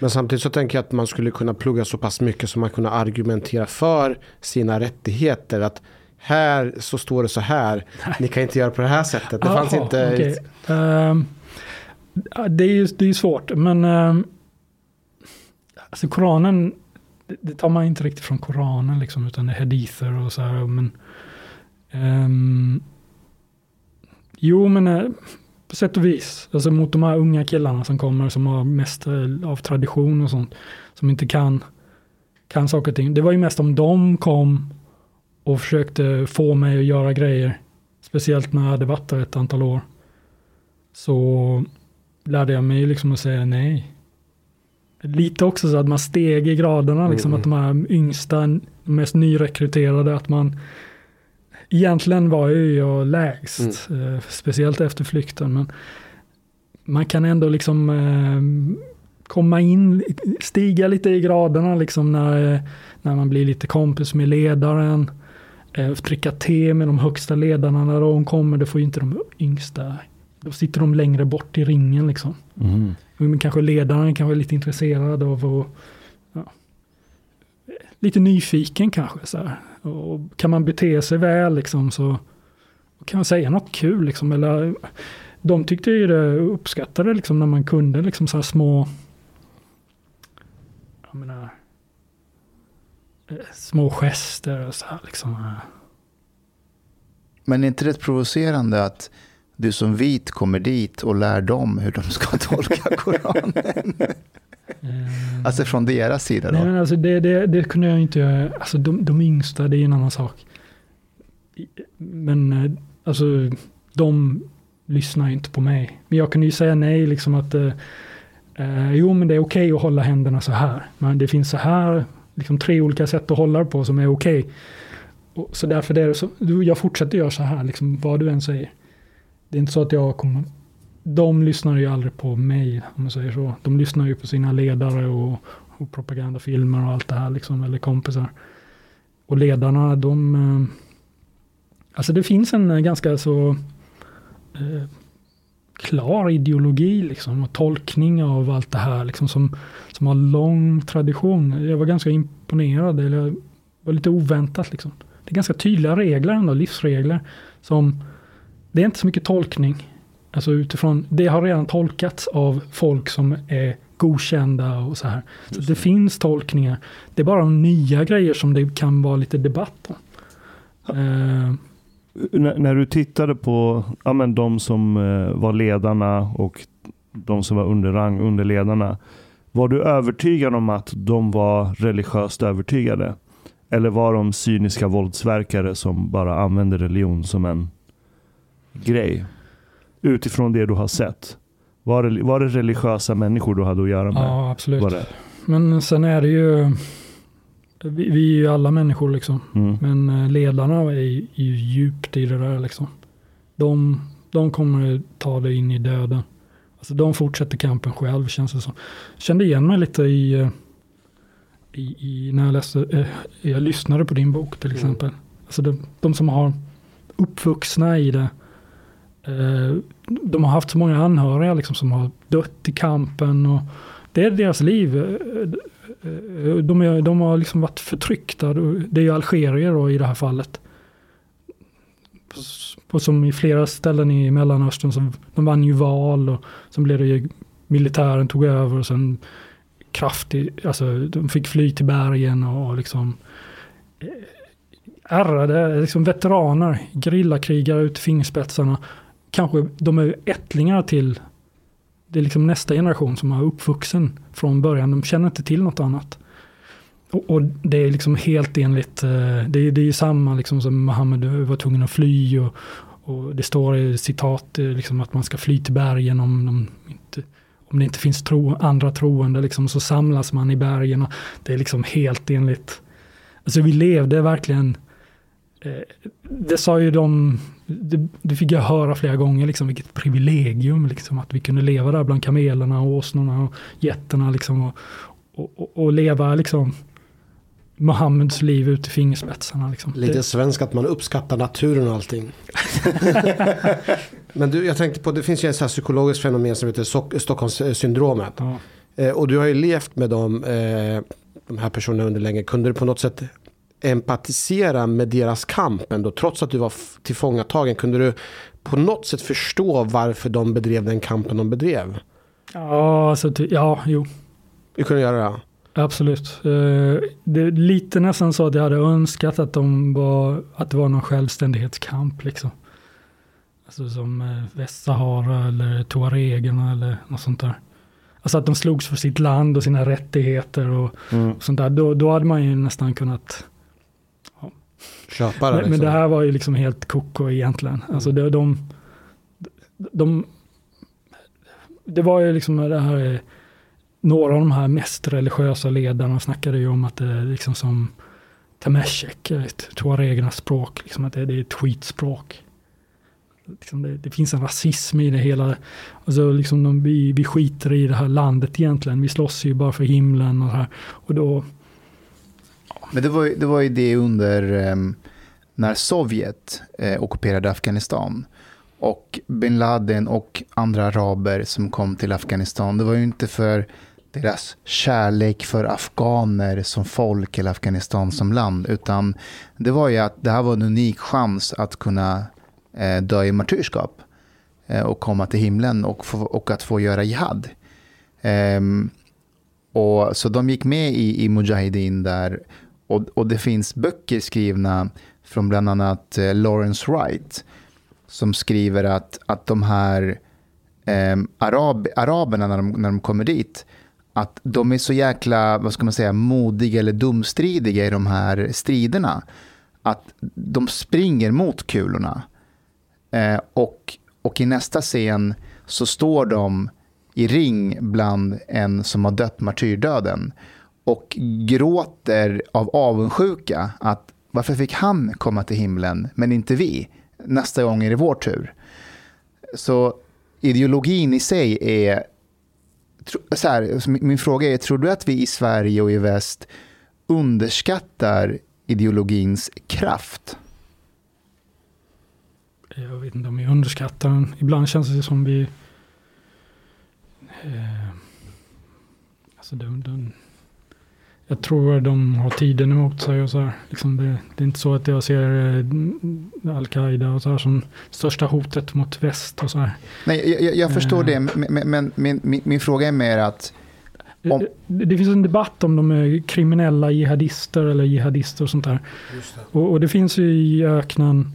Men samtidigt så tänker jag att man skulle kunna plugga så pass mycket som man kunna argumentera för sina rättigheter. Att här så står det så här. Ni kan inte göra på det här sättet. Det fanns Jaha, inte... okej. Ehm, ja, det är ju det är svårt, men um, alltså Koranen, det, tar man inte riktigt från Koranen liksom, utan det är hadither och så här. Men, ehm, jo, men eh, på sätt och vis, alltså mot de här unga killarna som kommer som har mest eh, av tradition och sånt, som inte kan, kan saker och ting. Det var ju mest om de kom och försökte få mig att göra grejer. Speciellt när jag hade varit där ett antal år. Så lärde jag mig liksom att säga nej. Lite också så att man steg i graderna, liksom Mm. att de här yngsta, mest nyrekryterade, att man egentligen var ju jag lägst, eh, speciellt efter flykten. Men man kan ändå liksom eh, komma in, stiga lite i graderna liksom när, när man blir lite kompis med ledaren. Eh, dricka te med de högsta ledarna när de kommer, det får ju inte de yngsta. Då sitter de längre bort i ringen liksom. Mm. Men kanske ledaren kanske är lite intresserad av att lite nyfiken kanske. Så här. Och kan man bete sig väl liksom så kan man säga något kul liksom. Eller, de tyckte ju det uppskattade liksom när man kunde liksom så här små jag menar, eh, små gester och så här liksom. Men är inte det provocerande att du som vit kommer dit och lär dem hur de ska tolka Koranen? Eh, Alltså från deras sida Nej, då? men alltså det, det, det kunde jag inte göra. Alltså de, de yngsta, det är en annan sak. Men eh, alltså de lyssnar ju inte på mig. Men jag kunde ju säga nej, liksom att eh, eh, jo men det är okej att hålla händerna så här. Men det finns så här, liksom tre olika sätt att hålla på som är okej. Och Så därför är det så, du, jag fortsätter göra så här, liksom vad du än säger. Det är inte så att jag kommer, de lyssnar ju aldrig på mig, om man säger så. De lyssnar ju på sina ledare och, och propagandafilmer och allt det här, liksom, eller kompisar. Och ledarna, de... Eh, alltså det finns en eh, ganska så eh, klar ideologi liksom, och tolkning av allt det här liksom, som, som har lång tradition. Jag var ganska imponerad, eller jag var lite oväntat. Liksom. Det är ganska tydliga regler ändå, livsregler. Som, det är inte så mycket tolkning. Alltså utifrån, det har redan tolkats av folk som är godkända och så här. Så det finns tolkningar. Det är bara de nya grejer som det kan vara lite debatt om. Eh, När, när du tittade på ja, men de som eh, var ledarna och de som var under rang under ledarna. Var du övertygad om att de var religiöst övertygade? Eller var de cyniska våldsverkare som bara använde religion som en grej? Utifrån det du har sett. Var det, var det religiösa människor du hade att göra med? ja, absolut. Men sen är det ju, vi, vi är ju alla människor liksom. Mm. Men eh, ledarna är ju är ju djupt i det där liksom. De, de kommer ta det in i döden. Alltså de fortsätter kampen själv känns det som. Kände igen mig lite i, eh, i, i när jag läste, eh, jag lyssnade på din bok till exempel. Alltså de, de som har uppvuxna i det. Eh, de har haft så många anhöriga liksom som har dött i kampen och det är deras liv. Eh, eh, de, är, de har liksom varit förtryckta. Det är ju algerier då i det här fallet. Och som i flera ställen i Mellanöstern, så de vann ju val och sen blev det ju, militären tog över och sen kraftigt, alltså de fick fly till bergen och liksom ärrade, liksom veteraner, gerillakrigare ut i fingerspetsarna. Kanske de är ättlingar till det är liksom nästa generation som är uppvuxen från början. De känner inte till något annat. Och, och det är liksom helt enligt, eh, det, är- det är ju samma liksom som Mohammed var tvungen att fly och, och det står i citat eh, liksom att man ska fly till bergen om de inte, om det inte finns tro, andra troende liksom, så samlas man i bergen. Och det är liksom helt enligt, alltså vi levde verkligen, eh, det sa ju de, det, det, fick jag höra flera gånger, liksom, vilket privilegium liksom, att vi kunde leva där bland kamelerna, och åsnorna och getterna liksom, och, och, och, leva liksom Mohammeds liv ut i fingerspetsarna. Liksom. Lite det... svensk att man uppskattar naturen och allting. Men du, jag tänkte på, det finns ju ett psykologiskt fenomen som heter Stockholmssyndromet. Ja. Eh, och du har ju levt med dem, eh, de här personerna under länge. Kunde du på något sätt empatisera med deras kamp ändå, trots att du var tillfångatagen? Kunde du på något sätt förstå varför de bedrev den kampen de bedrev? Ja, alltså, ja, jo. Du kunde göra det? Absolut. Eh, det är lite nästan så att jag hade önskat att, de var, att det var någon självständighetskamp. Liksom. Alltså som eh, Västsahara eller Tuaregerna eller något sånt där. Alltså att de slogs för sitt land och sina rättigheter och, mm. och sånt där. Då, då hade man ju nästan kunnat. Köpa det. Men, liksom. men, det här var ju liksom helt koko egentligen. Alltså det, de, de, det var ju liksom det här några av de här mest religiösa ledarna snackade ju om att det är liksom som Temeshek, tuaregernas språk, liksom att det, det är ett skitspråk. Liksom det, det, finns en rasism i det hela. Alltså liksom de, vi, vi skiter i det här landet egentligen. Vi slåss ju bara för himlen och här. Och då... Men det var, det var ju det under um, när Sovjet eh, ockuperade Afghanistan. Och bin Laden och andra araber som kom till Afghanistan. Det var ju inte för deras kärlek för afghaner som folk eller Afghanistan som land. Utan det var ju att det här var en unik chans att kunna eh, dö i martyrskap eh, och komma till himlen och, få, och att få göra jihad. Eh, och, så de gick med i, i Mujahedin där och, och det finns böcker skrivna från bland annat eh, Lawrence Wright som skriver att, att de här eh, arab, araberna när de, när de kommer dit att de är så jäkla, vad ska man säga, modiga eller dumstridiga i de här striderna. Att de springer mot kulorna. Eh, och, och i nästa scen så står de i ring bland en som har dött martyrdöden och gråter av avundsjuka att varför fick han komma till himlen men inte vi? Nästa gång är det vår tur. Så ideologin i sig är så här, min fråga är, tror du att vi i Sverige och i väst underskattar ideologins kraft? Jag vet inte om vi underskattar den. Ibland känns det som vi... Eh, alltså den, den, jag tror de har tiden emot sig och så här. Liksom det, det, är inte så att jag ser eh, Al-Qaida och så här som största hotet mot väst och så här. Nej, jag, jag förstår det, men, men min, min, min, fråga är mer att om... det, det, finns en debatt om de är kriminella jihadister eller jihadister och sånt där. Det. Och, och, det finns ju i öknen,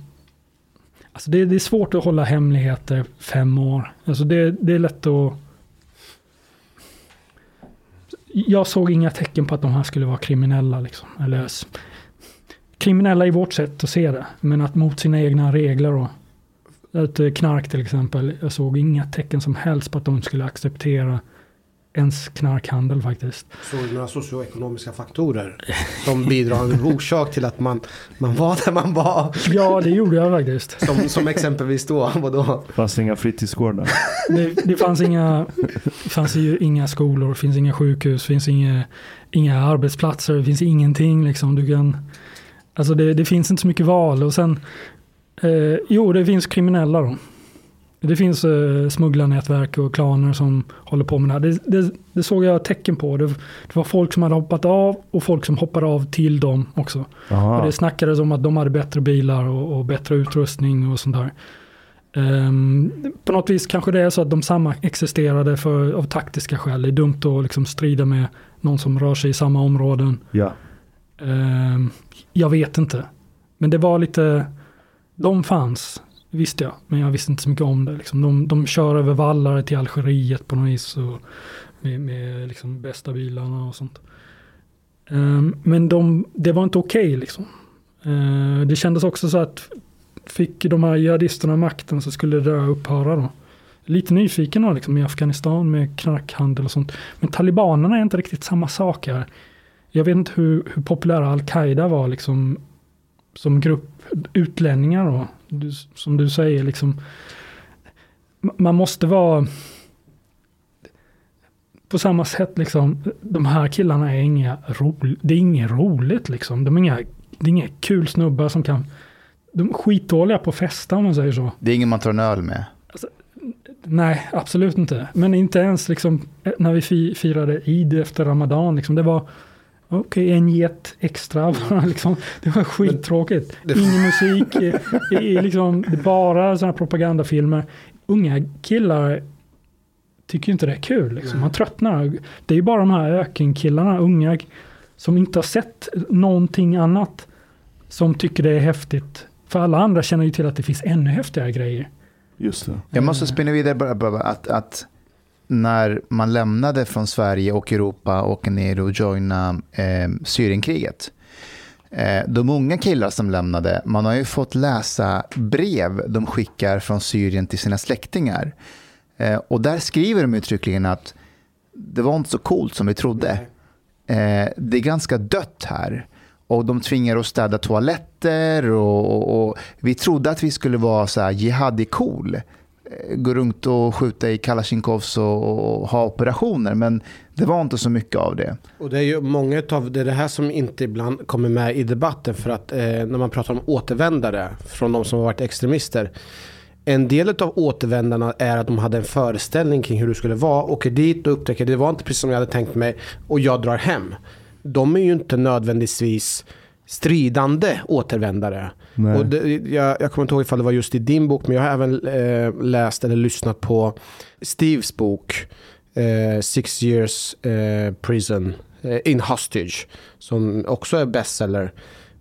alltså det, det, är svårt att hålla hemligheter fem år. Alltså det, det är lätt att jag såg inga tecken på att de här skulle vara kriminella. Liksom. Eller, kriminella i vårt sätt att se det, men att mot sina egna regler. Och, Ett knark till exempel, jag såg inga tecken som helst på att de skulle acceptera ens knarkhandel faktiskt. Du några socioekonomiska faktorer som bidragande orsak till att man, man var där man var? Ja, det gjorde jag faktiskt. Som, som exempelvis då, vadå? Fanns det inga fritidsgårdar? Det, det fanns inga, fanns ju inga skolor, finns inga sjukhus, finns inga, inga arbetsplatser, det finns ingenting liksom. Du kan, alltså det, det finns inte så mycket val och sen, eh, jo det finns kriminella då. Det finns eh, smugglarnätverk och klaner som håller på med det här. Det, det, det såg jag tecken på. Det, det, var folk som hade hoppat av och folk som hoppade av till dem också. Och det snackades om att de hade bättre bilar och, och bättre utrustning och sånt där. Um, på något vis kanske det är så att de samma existerade för, av taktiska skäl. Det är dumt att liksom strida med någon som rör sig i samma områden. Ja. Um, jag vet inte. Men det var lite, de fanns visste jag, men jag visste inte så mycket om det. Liksom. De, de kör över vallar till Algeriet på något vis och med, med liksom bästa bilarna och sånt. Um, men de, det var inte okej okay, liksom. Uh, det kändes också så att fick de här jihadisterna makten så skulle det upphöra då. lite nyfiken då, liksom, i Afghanistan med knarkhandel och sånt. Men talibanerna är inte riktigt samma sak här. Jag vet inte hur, hur populära al-Qaida var liksom, som grupp utlänningar. Då. Du, som du säger, liksom, man måste vara på samma sätt, liksom, de här killarna är inga ro, det är inget roligt. Liksom. De är inga, det är inga kul snubbar som kan... De är skitdåliga på att festa om man säger så. Det är ingen man tar en öl med. Nej, absolut inte. Men inte ens liksom, när vi fi, firade Eid efter Ramadan. Liksom, det var okej, okay, en get extra. liksom, det var skittråkigt. Det, Ingen musik, i, i, liksom, det bara sådana propagandafilmer. Unga killar tycker inte det är kul. Liksom. Man tröttnar. Det är ju bara de här ökenkillarna, unga, som inte har sett någonting annat som tycker det är häftigt. För alla andra känner ju till att det finns ännu häftigare grejer. Just det. Jag måste spinna vidare bara, bara att, att när man lämnade från Sverige och Europa och åker ner och joina eh, Syrienkriget. Eh, de unga killar som lämnade, man har ju fått läsa brev de skickar från Syrien till sina släktingar. Eh, och där skriver de uttryckligen att det var inte så coolt som vi trodde. Eh, det är ganska dött här. Och de tvingar oss städa toaletter och, och, och, vi trodde att vi skulle vara så här jihadi-cool. Eh, gå runt och skjuta i kalasjnikovs och, och, ha operationer. Men det var inte så mycket av det. Och det är ju många av det, är det här som inte ibland kommer med i debatten. För att eh, när man pratar om återvändare från de som har varit extremister. En del av återvändarna är att de hade en föreställning kring hur det skulle vara. Åker dit och upptäcker det var inte precis som jag hade tänkt mig och jag drar hem de är ju inte nödvändigtvis stridande återvändare. Och det, jag, jag kommer inte ihåg ifall det var just i din bok, men jag har även eh, läst eller lyssnat på Steves bok eh, Six years eh, prison eh, in hostage, som också är bestseller.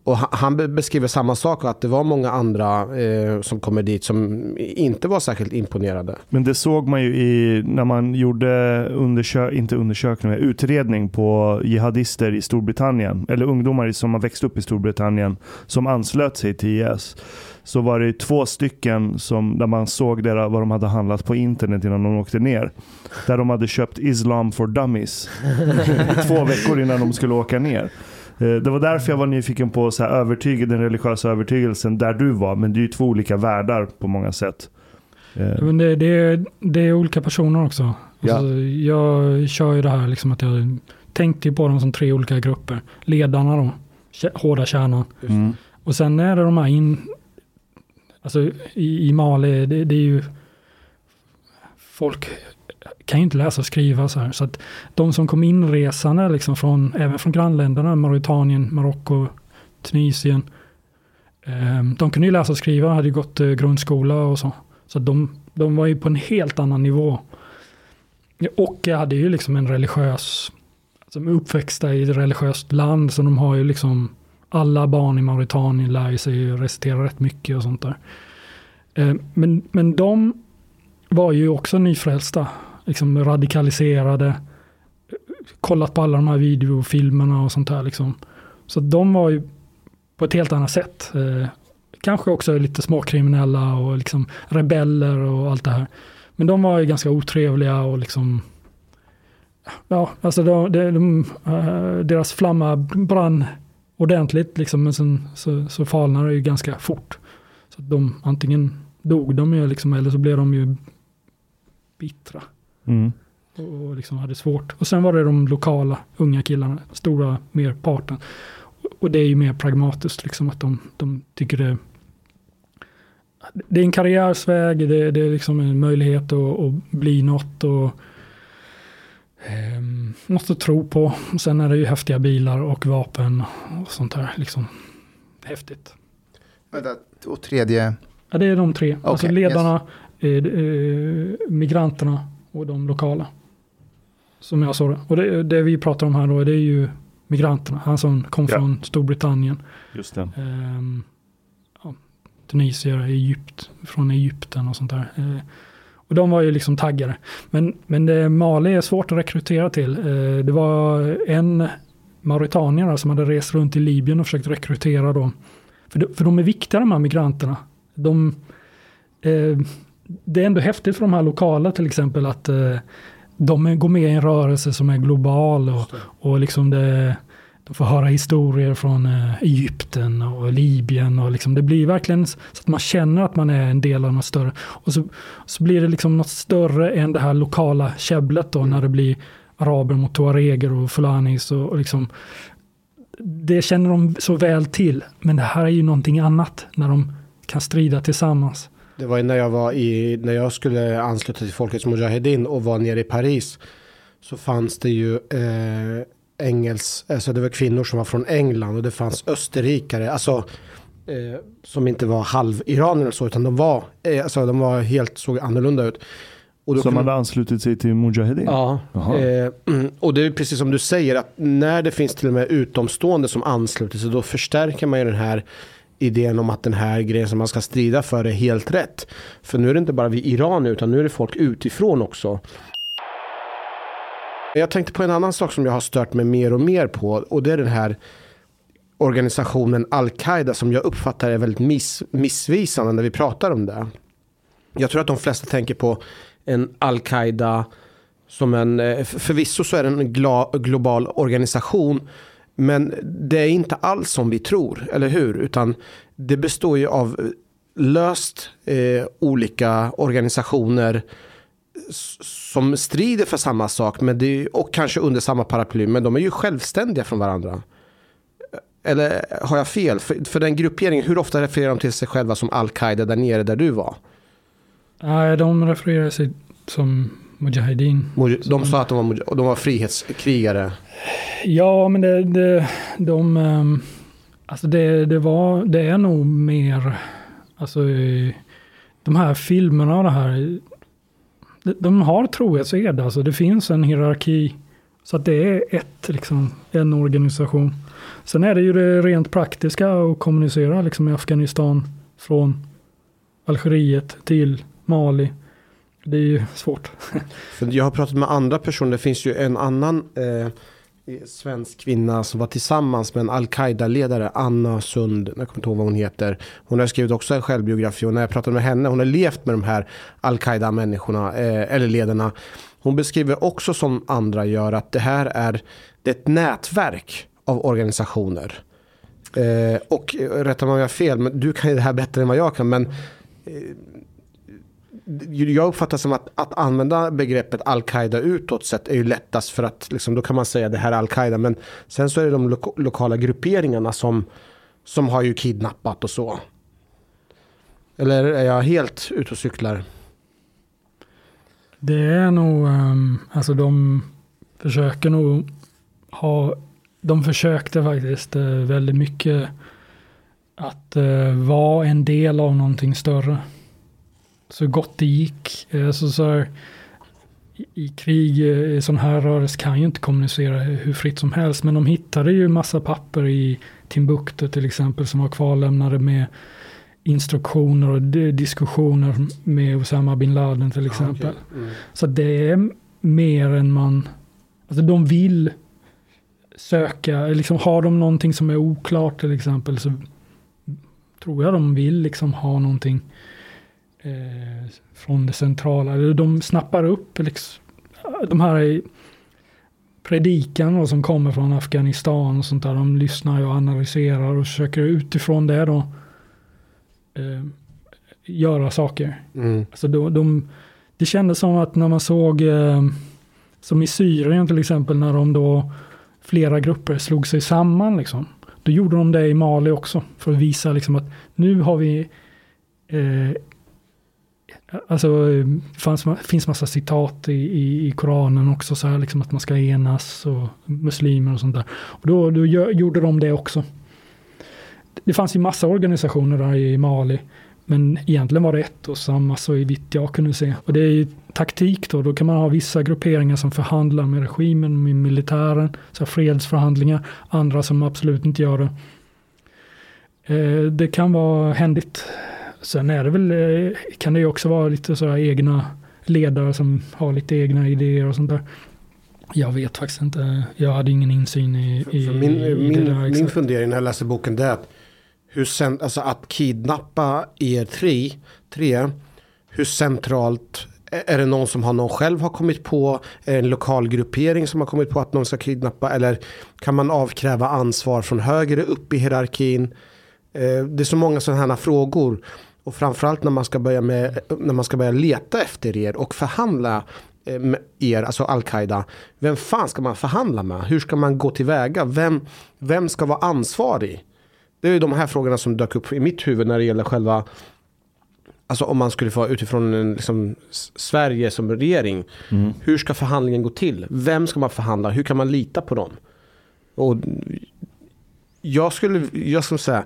Och han beskriver samma sak, att det var många andra eh, som kommer dit som inte var särskilt imponerade. Men det såg man ju i, när man gjorde undersök, inte undersökning, utredning på jihadister i Storbritannien, eller ungdomar som har växt upp i Storbritannien, som anslöt sig till IS så var det två stycken som, där man såg deras, vad de hade handlat på internet innan de åkte ner. Där de hade köpt Islam for Dummies två veckor innan de skulle åka ner. Eh, det var därför jag var nyfiken på så här övertyg, den religiösa övertygelsen där du var. Men det är ju två olika världar på många sätt. Eh. Men det, det, är, det är olika personer också. Ja. Alltså, jag kör ju det här liksom att jag tänkte på dem som tre olika grupper. Ledarna då, hårda kärnan. Mm. Och sen är det de här in... Alltså i, i Mali, det, det är ju folk kan ju inte läsa och skriva så här. Så att de som kom inresande, liksom från, även från grannländerna, Mauritanien, Marocko, Tunisien, eh, de kunde ju läsa och skriva, hade ju gått eh, grundskola och så. Så de, de var ju på en helt annan nivå. Och jag hade ju liksom en religiös, alltså uppväxta i ett religiöst land, så de har ju liksom, alla barn i Mauritanien lär ju sig recitera rätt mycket och sånt där. Eh, men, men de var ju också nyfrälsta liksom radikaliserade, kollat på alla de här videofilmerna och sånt här. Liksom. Så de var ju på ett helt annat sätt. Eh, kanske också lite småkriminella och liksom rebeller och allt det här. Men de var ju ganska otrevliga och liksom Ja, alltså de, de, de, eh, deras flamma brann ordentligt liksom, men sen så, så falnade det ju ganska fort. Så de, antingen dog de ju liksom, eller så blev de ju bittra. Mm. Och liksom hade svårt. Och sen var det de lokala unga killarna, stora merparten. Och det är ju mer pragmatiskt, liksom att de, de tycker det det är en karriärsväg, det, det är liksom en möjlighet att, att bli något och eh, något att tro på. Och sen är det ju häftiga bilar och vapen och sånt där. Liksom häftigt. Och tredje? Ja, det är de tre. Okay, alltså ledarna, yes. eh, eh, migranterna och de lokala. Som jag såg det. Och det, det, vi pratar om här då, det är ju migranterna. Han som kom ja. från Storbritannien. Just det. Ehm, ja, Tunisier, Egypt, från Egypten och sånt där. Ehm, och de var ju liksom taggade. Men, men det, Mali är svårt att rekrytera till. Ehm, det var en mauritanier som hade rest runt i Libyen och försökt rekrytera dem. För de, för de är viktiga de här migranterna. De, eh, det är ändå häftigt för de här lokala till exempel att eh, de går med i en rörelse som är global och, och liksom det, de får höra historier från eh, Egypten och Libyen och liksom det blir verkligen så att man känner att man är en del av något större. Och så, så blir det liksom något större än det här lokala käbblet då när det blir araber mot tuareger och fulanis och, och liksom det känner de så väl till. Men det här är ju någonting annat när de kan strida tillsammans. Det var ju när jag var i, när jag skulle ansluta till Folkets Mujahedin och var nere i Paris. Så fanns det ju eh, engels, alltså det var kvinnor som var från England och det fanns österrikare, alltså eh, som inte var halv-iranier eller så, utan de var, eh, alltså de var helt, såg annorlunda ut. Och då Som hade anslutit sig till Mujahedin? Ja, eh, och det är precis som du säger att när det finns till och med utomstående som ansluter sig då förstärker man ju den här idén om att den här grejen som man ska strida för är helt rätt. För nu är det inte bara vi Iran utan nu är det folk utifrån också. Jag tänkte på en annan sak som jag har stört mig mer och mer på och det är den här organisationen Al-Qaida som jag uppfattar är väldigt miss, missvisande när vi pratar om det. Jag tror att de flesta tänker på en Al-Qaida som en, eh, förvisso så är det en global organisation, men det är inte alls som vi tror, eller hur? Utan det består ju av löst eh, olika organisationer som strider för samma sak men det är, och kanske under samma paraply, men de är ju självständiga från varandra. Eh, eller har jag fel? För, för den grupperingen, hur ofta refererar de till sig själva som Al-Qaida där nere där du var? Nej, de refererar sig som Mujahedin. Muj- De sa att de var, de var frihetskrigare. Ja, men det, det, de, ehm, alltså det, det, var, det är nog mer, alltså de här filmerna och det här, de, de har trohetsed, alltså det finns en hierarki. Så att det är ett, liksom, en organisation. Sen är det ju det rent praktiska att kommunicera liksom, i Afghanistan från Algeriet till Mali. Det är ju svårt. För jag har pratat med andra personer. Det finns ju en annan eh, eh, svensk kvinna som var tillsammans med en Al-Qaida-ledare, Anna Sund. Jag kommer inte ihåg vad hon heter. Hon har skrivit också en självbiografi och när jag pratade med henne, hon har levt med de här Al-Qaida-människorna, eh, eller ledarna. Hon beskriver också som andra gör att det här är, det är ett nätverk av organisationer. Eh, och eh, rätta mig om jag har fel, men du kan ju det här bättre än vad jag kan. Men eh, jag uppfattar som att, att använda begreppet Al-Qaida utåt sett är ju lättast för att liksom, då kan man säga det här är Al-Qaida. Men sen så är det de lo- lokala grupperingarna som, som har ju kidnappat och så. Eller är jag helt ute och cyklar? Det är nog, um, alltså de försöker nog ha, de försökte faktiskt uh, väldigt mycket att uh, vara en del av någonting större. Så gott det gick. Uh, så, så här, i, krig, uh, i sån här rörelse kan ju inte kommunicera hur, fritt som helst. Men de hittade ju massa papper i Timbuktu till exempel som var kvarlämnade med instruktioner och di- diskussioner med Osama bin Laden till exempel. Så det är mer än man, alltså de vill söka, liksom har de någonting som är oklart till exempel så tror jag de vill liksom ha någonting eh, från det centrala. De snappar upp liksom, de här predikan som kommer från Afghanistan och sånt där. De lyssnar och analyserar och försöker utifrån det då eh, göra saker. Mm. Alltså de, de, det kändes som att när man såg, eh, som i Syrien till exempel, när de då flera grupper slog sig samman, liksom, då gjorde de det i Mali också, för att visa liksom, att nu har vi eh, Alltså, det fanns, finns massa citat i, i, i Koranen också, så här, liksom, att man ska enas och muslimer och sånt där. Och då, då gjorde de det också. Det fanns ju massa organisationer där i Mali. Men egentligen var det ett och samma så vitt jag kunde se. Och det är ju taktik då. Då kan man ha vissa grupperingar som förhandlar med regimen, med militären. Så här fredsförhandlingar. Andra som absolut inte gör det. Eh, det kan vara händigt. Sen är det väl, eh, kan det ju också vara lite sådär egna ledare som har lite egna idéer och sånt där. Jag vet faktiskt inte. Jag hade ingen insyn i, i, min, i min, det där min fundering när jag läser boken det är att, hur sen, alltså att kidnappa er tre, tre, hur centralt är det någon som har någon själv har kommit på, en lokal gruppering som har kommit på att någon ska kidnappa eller kan man avkräva ansvar från högre upp i hierarkin? Eh, det är så många sådana här frågor och framförallt när man ska börja, med, när man ska börja leta efter er och förhandla eh, med er, alltså Al-Qaida. Vem fan ska man förhandla med? Hur ska man gå tillväga? Vem, vem ska vara ansvarig? Det är ju de här frågorna som dök upp i mitt huvud när det gäller själva Alltså om man skulle få utifrån en, liksom, Sverige som regering. Mm. Hur ska förhandlingen gå till? Vem ska man förhandla? Hur kan man lita på dem? Och jag skulle, jag skulle säga,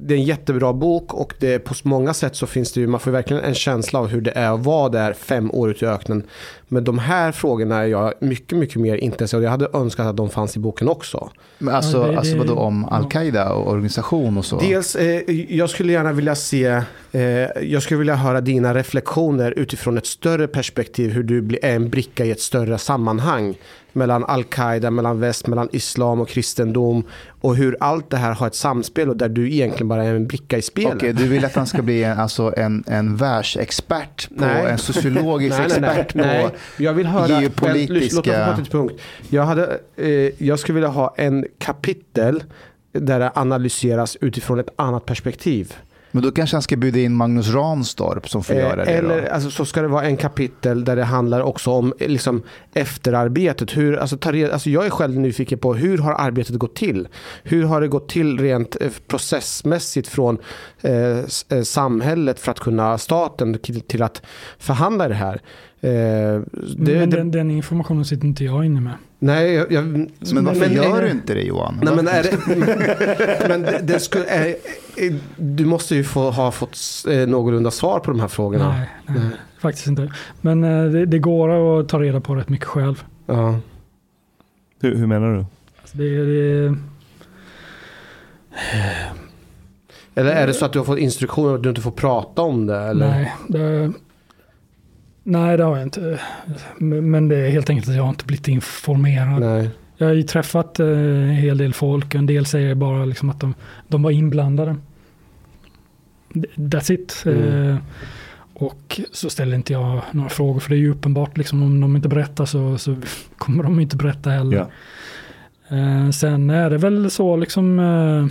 det är en jättebra bok och det, på många sätt så finns det ju, man får verkligen en känsla av hur det är att vara där fem år ute i öknen. Men de här frågorna är jag mycket, mycket mer intensiv jag hade önskat att de fanns i boken också. Men alltså, ja, det, alltså vadå om Al-Qaida och organisation och så? Dels, eh, jag skulle gärna vilja se, eh, jag skulle vilja höra dina reflektioner utifrån ett större perspektiv, hur du blir en bricka i ett större sammanhang mellan al-Qaida, mellan väst, mellan islam och kristendom och hur allt det här har ett samspel och där du egentligen bara är en bricka i spelet. Okej, du vill att han ska bli en, alltså en, en världsexpert på, nej. en sociologisk nej, nej, expert på jag vill höra, geopolitiska... Låt punkt. Jag, hade, eh, jag skulle vilja ha en kapitel där det analyseras utifrån ett annat perspektiv. Men då kanske han ska bjuda in Magnus Ranstorp som får eh, göra det. Eller alltså, så ska det vara en kapitel där det handlar också om liksom, efterarbetet. Hur, alltså, ta alltså, jag är själv nyfiken på hur har arbetet gått till? Hur har det gått till rent eh, processmässigt från eh, eh, samhället för att kunna staten till, till att förhandla det här? Eh, det, men den, den, informationen sitter inte jag inne med. Nej, jag, jag, men varför men, gör du inte det Johan? Nej, men är det, men det, det skulle, är, du måste ju få, ha fått eh, någorlunda svar på de här frågorna. Nej, nej, nej. faktiskt inte. Men eh, det, det, går att ta reda på rätt mycket själv. Ja. Hur, hur menar du? Alltså det, det, eller är det så att du har fått instruktioner att du inte får prata om det? Eller? Nej, det, Nej, det har jag inte. Men det är helt enkelt att jag inte blivit informerad. Nej. Jag har ju träffat eh, en hel del folk. En del säger bara liksom att de, de var inblandade. That's it. Mm. Eh, och så ställer inte jag några frågor. För det är ju uppenbart. Liksom, om de inte berättar så, så kommer de inte berätta heller. Yeah. sen är det väl så liksom. Eh,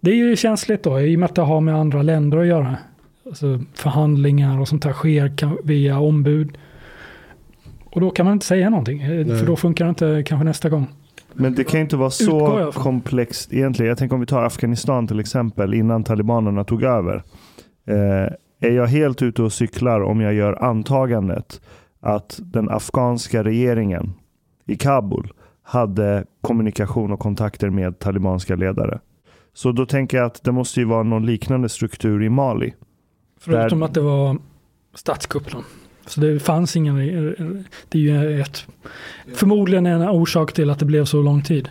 det är ju känsligt då. I och med att det har med andra länder att göra alltså förhandlingar och sånt här sker via ombud. Och då kan man inte säga någonting, eh, Nej. för då funkar det inte kanske nästa gång. Men det kan inte vara så komplext egentligen. Jag tänker om vi tar Afghanistan till exempel, innan talibanerna tog över. Eh, är jag helt ute och cyklar om jag gör antagandet att den afghanska regeringen i Kabul hade kommunikation och kontakter med talibanska ledare. Så då tänker jag att det måste ju vara någon liknande struktur i Mali. Förutom där... att det var statskupp Så det fanns ingen, det är ju ett, förmodligen en orsak till att det blev så lång tid.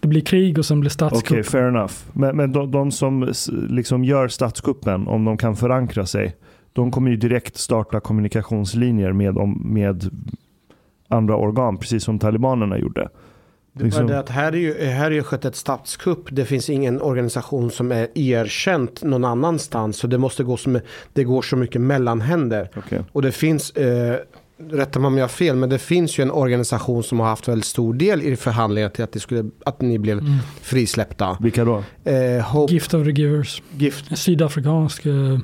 Det blir krig och sen blir statskupp. Okej, okay, fair enough. Men, men de, de, som liksom gör statskuppen, om de kan förankra sig, de kommer ju direkt starta kommunikationslinjer med, med andra organ, precis som talibanerna gjorde. Det liksom... det att här är ju här är ju skett ett statskupp. Det finns ingen organisation som är erkänt någon annanstans. Så det måste gå som det går så mycket mellanhänder. Okay. Och det finns, eh, rätta mig om jag har fel, men det finns ju en organisation som har haft väldigt stor del i förhandlingarna till att, det skulle, att ni blev mm. frisläppta. Vilka då? Eh, Hope, Gift of the Givers. Gift. En sydafrikansk eh,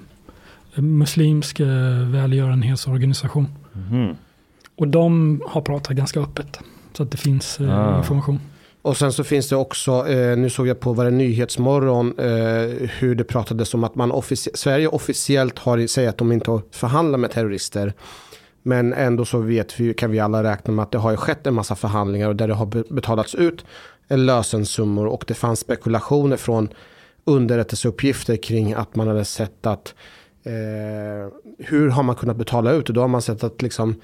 muslimsk eh, välgörenhetsorganisation. Mm. Och de har pratat ganska öppet. Så att det finns eh, ah. information. Och sen så finns det också, eh, nu såg jag på vad det Nyhetsmorgon, eh, hur det pratades om att man officie Sverige officiellt har, säger att de inte förhandlar med terrorister. Men ändå så vet vi, kan vi alla räkna med att det har ju skett en massa förhandlingar och där det har betalats ut lösensummor och det fanns spekulationer från underrättelseuppgifter kring att man hade sett att eh, hur har man kunnat betala ut och då har man sett att liksom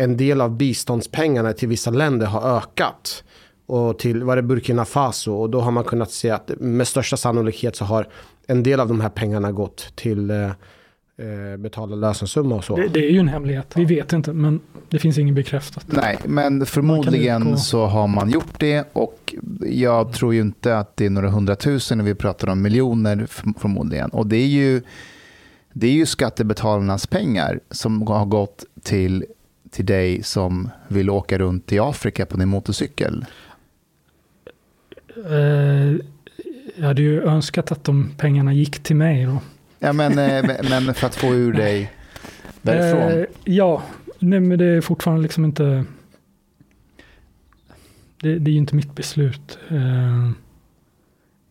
en del av biståndspengarna till vissa länder har ökat. Och till, var det Burkina Faso? Och då har man kunnat se att med största sannolikhet så har en del av de här pengarna gått till eh, eh betala lösensumma och så. Det, det, är ju en hemlighet. Vi vet inte, men det finns ingen bekräftat. Nej, men förmodligen så har man gjort det och jag tror ju inte att det är några hundratusen när vi pratar om miljoner förmodligen. Och det är ju det är ju skattebetalarnas pengar som har gått till, till dig som vill åka runt i Afrika på din motorcykel. Eh, jag hade ju önskat att de pengarna gick till mig då. Ja, men, eh, men för att få ur dig därifrån. Eh, ja, nej, men det är fortfarande liksom inte... Det, det är ju inte mitt beslut.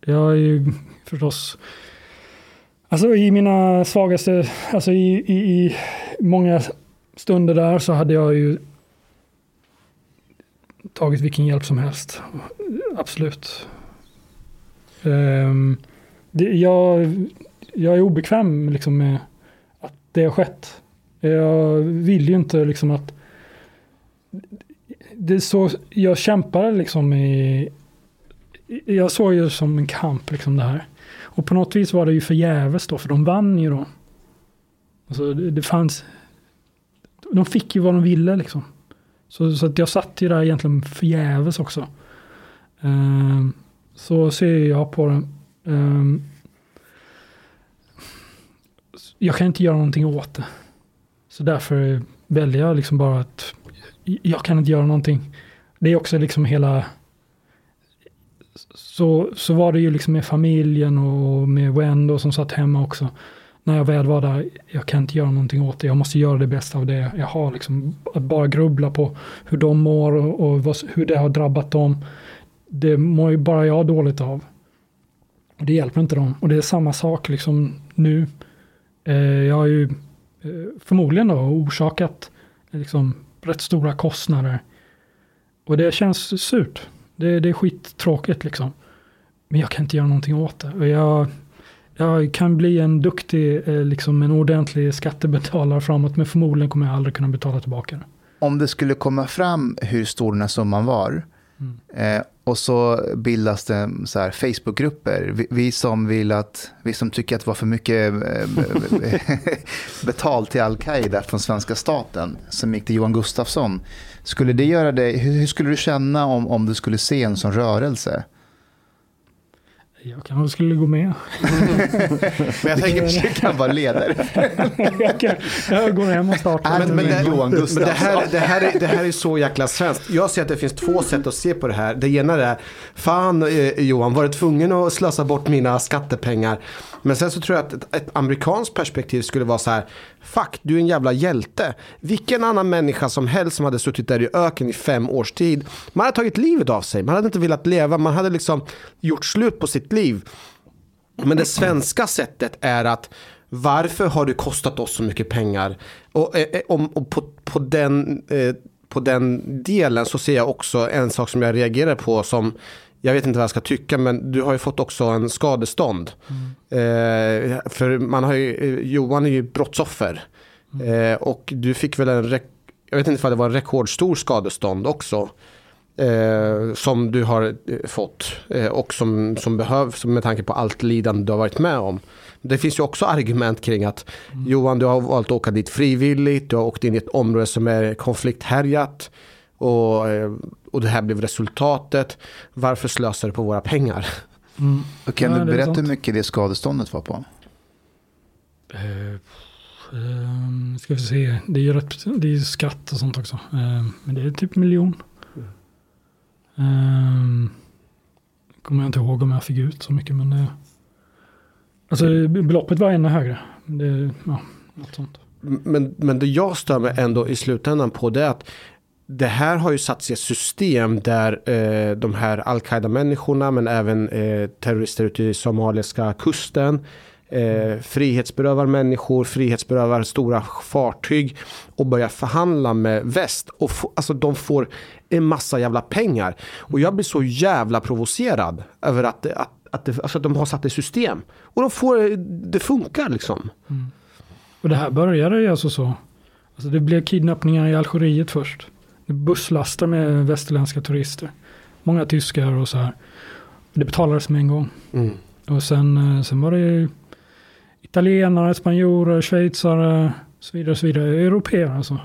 Jag är ju förstås... Alltså i mina svagaste, alltså i, i, i många stunder där så hade jag ju tagit vilken hjälp som helst. Absolut. Um, det, jag, jag är obekväm liksom med att det har skett. Jag vill ju inte liksom att... Det är så, jag kämpade liksom i... Jag såg ju som en kamp liksom det här. Och på något vis var det ju förgäves då, för de vann ju då. Alltså det, det fanns... De fick ju vad de ville liksom. Så, så att jag satt ju där egentligen förgäves också. Um, så ser jag på det. Um, jag kan inte göra någonting åt det. Så därför väljer jag liksom bara att jag kan inte göra någonting. Det är också liksom hela... Så, så var det ju liksom med familjen och med Wendo som satt hemma också. När jag väl var där, jag kan inte göra någonting åt det. Jag måste göra det bästa av det jag har. Liksom, att bara grubbla på hur de mår och, och vad, hur det har drabbat dem. Det mår ju bara jag dåligt av. Och det hjälper inte dem. Och det är samma sak liksom nu. Eh, jag har ju eh, förmodligen då orsakat liksom, rätt stora kostnader. Och det känns surt. Det, det är skittråkigt liksom. Men jag kan inte göra någonting åt det. Och jag, jag kan bli en duktig, eh, liksom en ordentlig skattebetalare framåt. Men förmodligen kommer jag aldrig kunna betala tillbaka det. Om det skulle komma fram hur stor den här summan var. Mm. Eh, och så bildas det så här Facebookgrupper. Vi, vi, som vill att, vi som tycker att det var för mycket eh, betalt till Al-Qaida från svenska staten, som gick till Johan Gustafsson. Skulle det göra dig, hur, hur, skulle du känna om, om du skulle se en sån rörelse? Jag kanske skulle gå med. men jag tänker att du kan vara ledare. jag, kan, jag går hem och startar. Men, men, det, men det, här, det, här är, det här är så jäkla svenskt. Jag ser att det finns två sätt att se på det här. Det ena är, fan eh, Johan, var du tvungen att slösa bort mina skattepengar? Men sen så tror jag att ett, ett amerikanskt perspektiv skulle vara så här, fuck, du är en jävla hjälte. Vilken annan människa som helst som hade suttit där i öken i fem års tid, man hade tagit livet av sig, man hade inte velat leva, man hade liksom gjort slut på sitt liv. Men det svenska sättet är att varför har du kostat oss så mycket pengar? Och, eh, eh, och, och på, på, den, eh, på den delen så ser jag också en sak som jag reagerar på som jag vet inte vad jag ska tycka, men du har ju fått också en skadestånd. Mm. Eh, för man har ju, eh, Johan är ju brottsoffer. Mm. Eh, och du fick väl en, jag vet inte om det var en rekordstor skadestånd också. Eh, som du har eh, fått eh, och som, som behövs med tanke på allt lidande du har varit med om. Det finns ju också argument kring att mm. Johan du har valt att åka dit frivilligt, du har åkt in i ett område som är konflikthärjat. Och, och det här blev resultatet. Varför slösar du på våra pengar? Mm. Och kan ja, du berätta hur mycket det skadeståndet var på? Uh, uh, ska vi se, det är ju rätt, det är skatt och sånt också. Uh, men det är typ miljon. Uh, kommer jag inte ihåg om jag fick ut så mycket men alltså beloppet var ännu högre. Det, ja, något sånt. Men, men det jag stör mig ändå i slutändan på det är att det här har ju satts i ett system där eh, de här al-Qaida-människorna men även eh, terrorister ute i somaliska kusten eh, frihetsberövar människor, frihetsberövar stora fartyg och börjar förhandla med väst. Och få, alltså de får en massa jävla pengar. Och jag blir så jävla provocerad över att, att, att, det, alltså att de har satt i system. Och de får, eh, det funkar liksom. Mm. Och det här började ju alltså så. Alltså det blev kidnappningar i Algeriet först busslaster med västerländska turister. Många tyskar och så här. Det betalades med en gång. Mm. Och sen, eh, sen var det italienare, spanjorer, schweizare, så vidare, så vidare. Europeer alltså.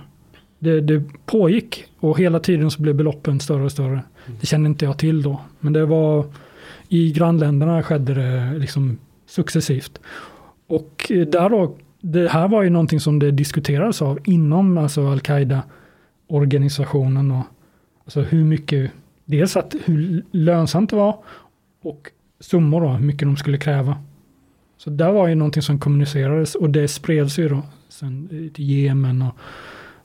Det, det pågick och hela tiden så blev beloppen större och större. Mm. Det kände inte jag till då. Men det var i grannländerna skedde det liksom successivt. Och där då det här var ju någonting som det diskuterades av inom alltså organisationen Och, alltså hur mycket, dels att hur lönsamt det var och summor då, hur mycket de skulle kräva. Så där var ju någonting som kommunicerades och det spreds ju då sen till Jemen och,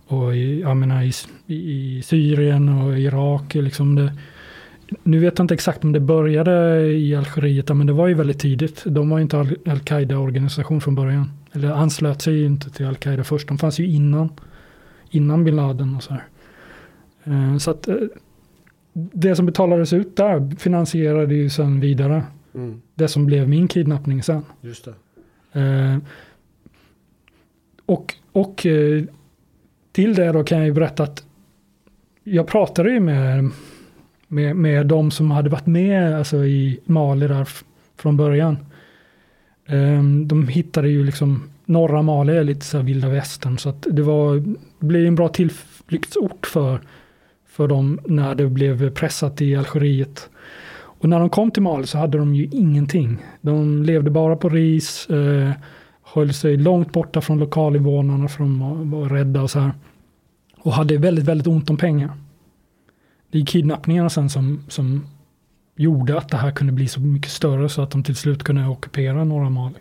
och i, jag menar, i, i Syrien och Irak. Liksom det, nu vet jag inte exakt om det började i Algeriet, men det var ju väldigt tidigt. De var ju inte Al-Qaida-organisation från början. Eller anslöt sig ju inte till Al-Qaida först. De fanns ju innan, innan bin Laden och så här. Eh, så att eh, det som betalades ut där finansierade ju sen vidare. Mm. Det som blev min kidnappning sen. Just det. Eh, och, och till det då kan jag ju berätta att jag pratade ju med med, med de som hade varit med alltså, i Mali där från början. De hittade ju liksom, norra Mali är lite så här vilda västern, så att det var, blev en bra tillflyktsort för, för dem när det blev pressat i Algeriet. Och när de kom till Mali så hade de ju ingenting. De levde bara på ris, eh, höll sig långt borta från lokalinvånarna för de var rädda och så här. Och hade väldigt, väldigt ont om pengar det är kidnappningarna sen som, som gjorde att det här kunde bli så mycket större så att de till slut kunde ockupera norra Mali.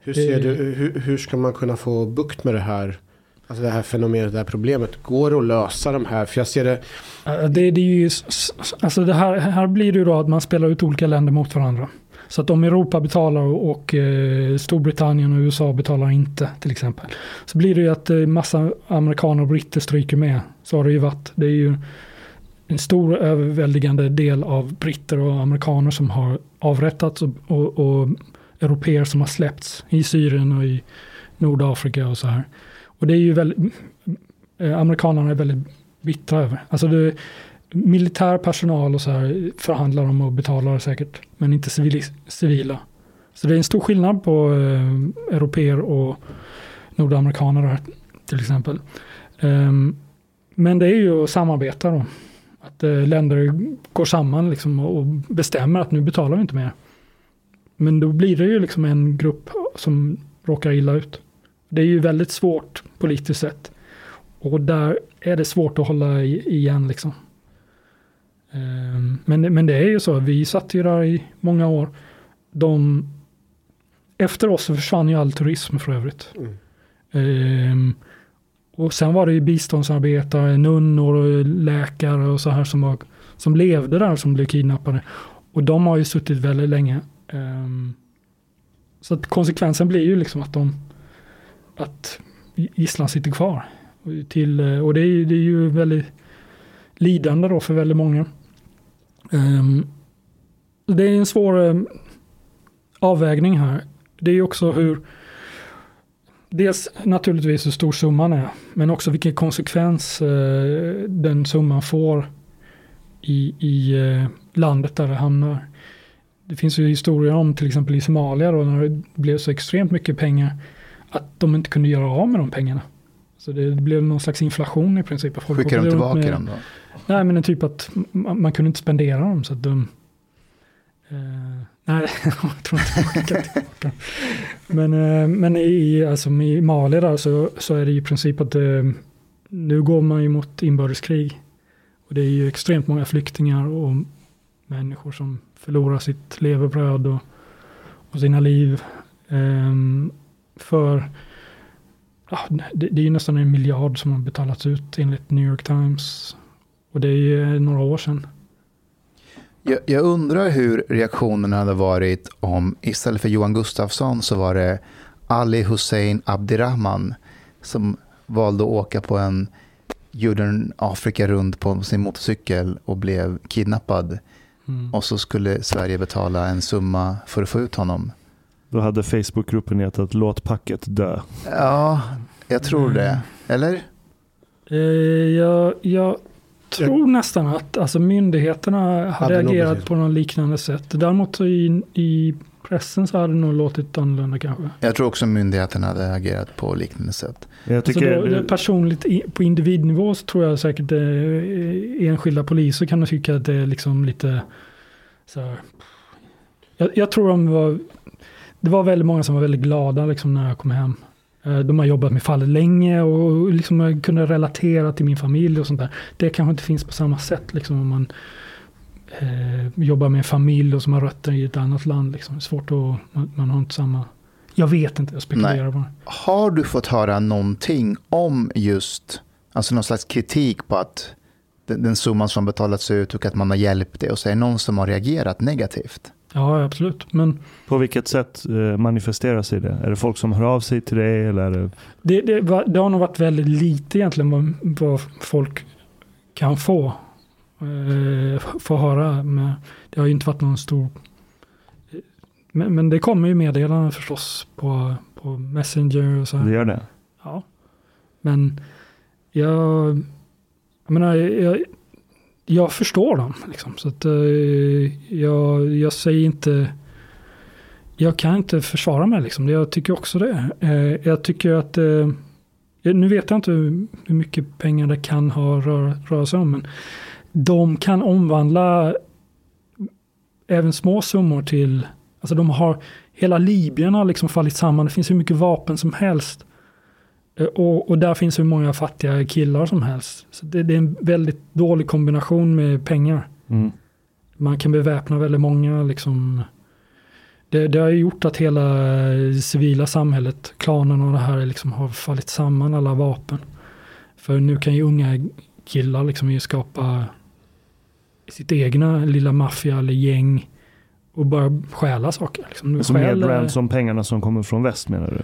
Hur, ser det, du, hur, hur ska man kunna få bukt med det här? Alltså det här fenomenet, det här problemet. Går det att lösa de här? För jag ser det... Det, det är ju, alltså det här, här blir det ju då att man spelar ut olika länder mot varandra. Så att om Europa betalar och eh, Storbritannien och USA betalar inte till exempel. Så blir det ju att eh, massa amerikaner och britter stryker med. Så har det ju varit. Det är ju en stor överväldigande del av britter och amerikaner som har avrättats och, och, och europeer som har släppts i Syrien och i Nordafrika och så här. Och det är ju väldigt, eh, amerikanerna är väldigt bittra över. Alltså det, militär personal och så här förhandlar de och betalar säkert, men inte civil, civila. Så det är en stor skillnad på eh, europeer och nordamerikaner här, till exempel. Um, men det är ju att samarbeta då. Att eh, länder går samman liksom och bestämmer att nu betalar vi inte mer. Men då blir det ju liksom en grupp som råkar illa ut. Det är ju väldigt svårt politiskt sett. Och där är det svårt att hålla igen liksom. Ehm, men, men det är ju så, vi satt ju där i många år. De, efter oss så försvann ju all turism för övrigt. Mm. Um, och sen var det ju biståndsarbetare, nunnor och läkare och så här som, var, som levde där som blev kidnappade. Och de har ju suttit väldigt länge. Um, så att konsekvensen blir ju liksom att de att gisslan sitter kvar. Till, eh, och det är, det är ju väldigt lidande då för väldigt många. Um, det är en svår um, avvägning här. Det är ju också hur dels naturligtvis hur stor summan är, men också vilken konsekvens uh, den summan får i, i uh, landet där det hamnar. Det finns ju historier om till exempel i Somalia då, när det blev så extremt mycket pengar att de inte kunde göra av med de pengarna. Så det blev någon slags inflation i princip. Folk Skickar de tillbaka med, dem då? Nej, men en typ att man, man kunde inte spendera dem. Så att de, eh, Nej, jag tror inte man tillbaka. Men, eh, men i, alltså, i Mali där så, så är det i princip att eh, nu går man ju mot inbördeskrig. Och det är ju extremt många flyktingar och människor som förlorar sitt levebröd och, och sina liv. Um, för ja, det, det, är ju nästan en miljard som har betalats ut enligt New York Times. Och det är ju några år sedan. Jag, jag, undrar hur reaktionerna hade varit om istället för Johan Gustafsson så var det Ali Hussein Abdirahman som valde att åka på en gjorde en Afrika runt på sin motorcykel och blev kidnappad. Mm. Och så skulle Sverige betala en summa för att få ut honom. Då hade Facebookgruppen hetat Låt packet dö. Ja, jag tror mm. det. Eller? Eh, jag, jag tror nästan att alltså, myndigheterna har hade reagerat på något liknande sätt. Däremot i, i pressen så hade det nog låtit annorlunda kanske. Jag tror också myndigheterna hade agerat på liknande sätt. Jag alltså, tycker alltså då, personligt på individnivå så tror jag säkert eh, enskilda poliser kan tycka att det är liksom lite så här, jag, jag, tror de var, det var väldigt många som var väldigt glada liksom när jag kom hem. Eh, De har jobbat med fallet länge och liksom kunde relatera till min familj och sånt där. Det kanske inte finns på samma sätt liksom om man eh, jobbar med en familj och som har rötter i ett annat land. Liksom. Det är svårt att, man, man har inte samma, jag vet inte, jag spekulerar bara. Har du fått höra någonting om just, alltså någon slags kritik på att den, den summan som betalats ut och att man har hjälpt det och så är det någon som har reagerat negativt? Ja, absolut. Men På vilket sätt eh, manifesterar sig det? Är det folk som hör av sig till dig eller det... det, det, det har nog varit väldigt lite egentligen vad, vad folk kan få, eh, få höra. Med, det har ju inte varit någon stor... Men, men det kommer ju meddelanden förstås på, på Messenger och så. här. Det gör det? Ja. Men jag, jag menar, jag, jag förstår dem. Liksom. Så att, eh, jag, jag säger inte, jag kan inte försvara mig. Liksom. Jag tycker också det. Eh, jag tycker att, eh, nu vet jag inte hur hur mycket pengar det kan ha rör, röra sig om. Men de kan omvandla även små summor till, alltså de har, hela Libyen har liksom fallit samman. Det finns hur mycket vapen som helst. Eh, Och, och där finns hur många fattiga killar som helst. Så det, det är en väldigt dålig kombination med pengar. Mm. Man kan beväpna väldigt många. Liksom. Det, det har gjort att hela eh, civila samhället, klanen och det här liksom har fallit samman, alla vapen. För nu kan ju unga killar liksom ju skapa sitt egna lilla maffia eller gäng och bara stjäla saker. Liksom. Som mer stjäl, eh, ransom-pengarna som kommer från väst menar du?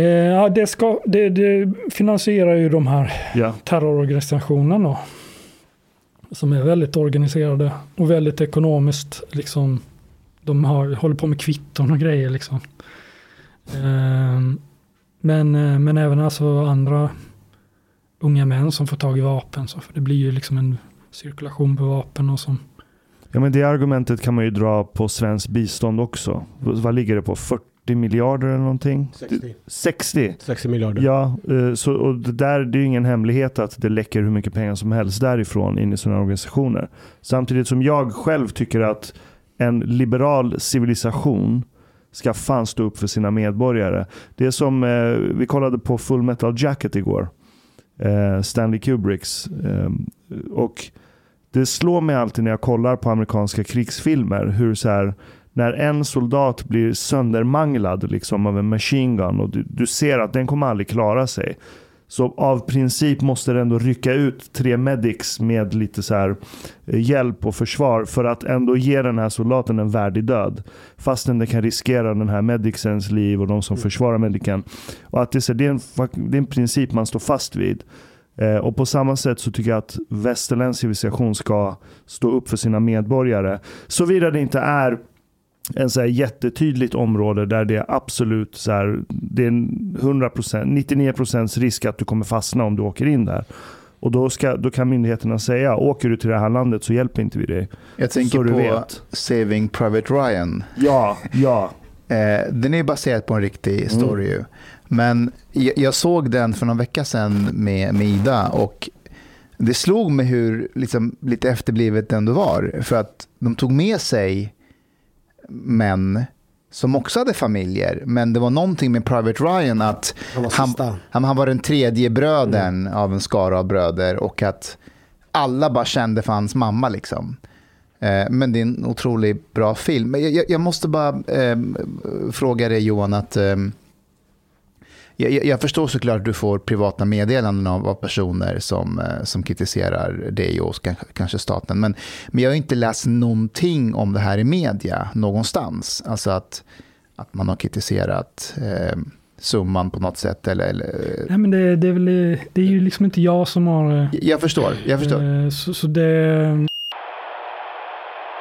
Eh, ja, det, ska, det, det finansierar ju de här Ja. terrororganisationerna. Som är väldigt organiserade och väldigt ekonomiskt liksom. De har, håller på med kvitton och grejer liksom. Eh, men, eh, men även alltså andra unga män som får tag i vapen. Så för det blir ju liksom en cirkulation på vapen och som. Ja men det argumentet kan man ju dra på svenskt bistånd också. Vad ligger det på? 40 miljarder eller någonting? 60. 60? 60 miljarder. Ja, eh, så, och det där det är ju ingen hemlighet att det läcker hur mycket pengar som helst därifrån in i sådana organisationer. Samtidigt som jag själv tycker att en liberal civilisation ska fan stå upp för sina medborgare. Det är som, eh, vi kollade på Full Metal Jacket igår. Eh, Stanley Kubricks. Eh, och det slår mig alltid när jag kollar på amerikanska krigsfilmer hur så här när en soldat blir söndermanglad liksom av en machine gun och du, du ser att den kommer aldrig klara sig. Så av princip måste det ändå rycka ut tre medics med lite så eh, hjälp och försvar för att ändå ge den här soldaten en värdig död. Fastän det kan riskera den här medicsens liv och de som försvarar medicen. Och att det, är så- det, är en, det är en princip man står fast vid. Eh, och på samma sätt så tycker jag att västerländsk civilisation ska stå upp för sina medborgare. Såvida det inte är en så här jättetydligt område där det är absolut så här, det är en 100%, 99% risk att du kommer fastna om du åker in där. Och då, ska, då kan myndigheterna säga, åker du till det här landet så hjälper inte vi dig. Jag tänker på vet. Saving Private Ryan. Ja, ja. Eh, den är baserad på en riktig story ju. Men jag, jag såg den för någon vecka sedan med, med Ida och det slog mig hur liksom, lite efterblivet det ändå var. För att de tog med sig män som också hade familjer. Men det var någonting med Private Ryan att Han var han, han, han var den tredje brödern av en skara av bröder och att alla bara kände för hans mamma liksom. Eh, Men det är en otroligt bra film. Jag, jag måste bara eh, fråga dig Johan att eh, jag, jag- förstår såklart att du får privata meddelanden av, av personer som, eh, som kritiserar dig och kanske, staten. Men, men jag har inte läst någonting om det här i media någonstans. Alltså att, att man har kritiserat eh, summan på något sätt. Eller, eller, Nej men det, det är väl, det är ju liksom inte jag som har... eh, jag förstår, jag förstår. eh, Så, så det...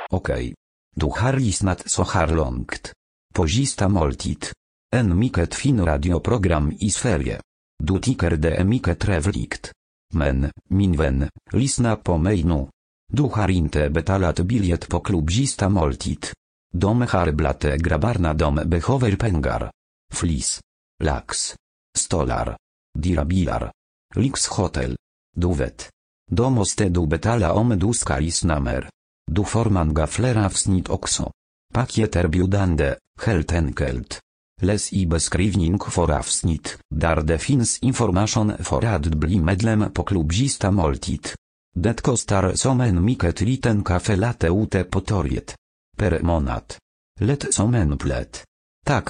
Okej. Du har lyssnat så här långt. På sista måltid. En mycket fin radioprogram i Sverige. Du tycker det är mycket trevligt. Men, min vän, lyssna på mig nu. Du har inte betalat biljett på klubb sista måltid. De har blate grabbarna de behöver pengar. Flis. Lax. Stolar. Dirabilar. Lyxhotel. Du vet. Då måste du betala om du ska lyssna mer. Du får gaflera wsnit avsnitt också. biudande, heltenkelt helt enkelt. Les i beskrivning for avsnitt, där det finns information för att bli medlem på klubbzista måltid. Det kostar som en mycket liten kaffe latte ute på torget. Per månad. Lätt som en plätt. Tack,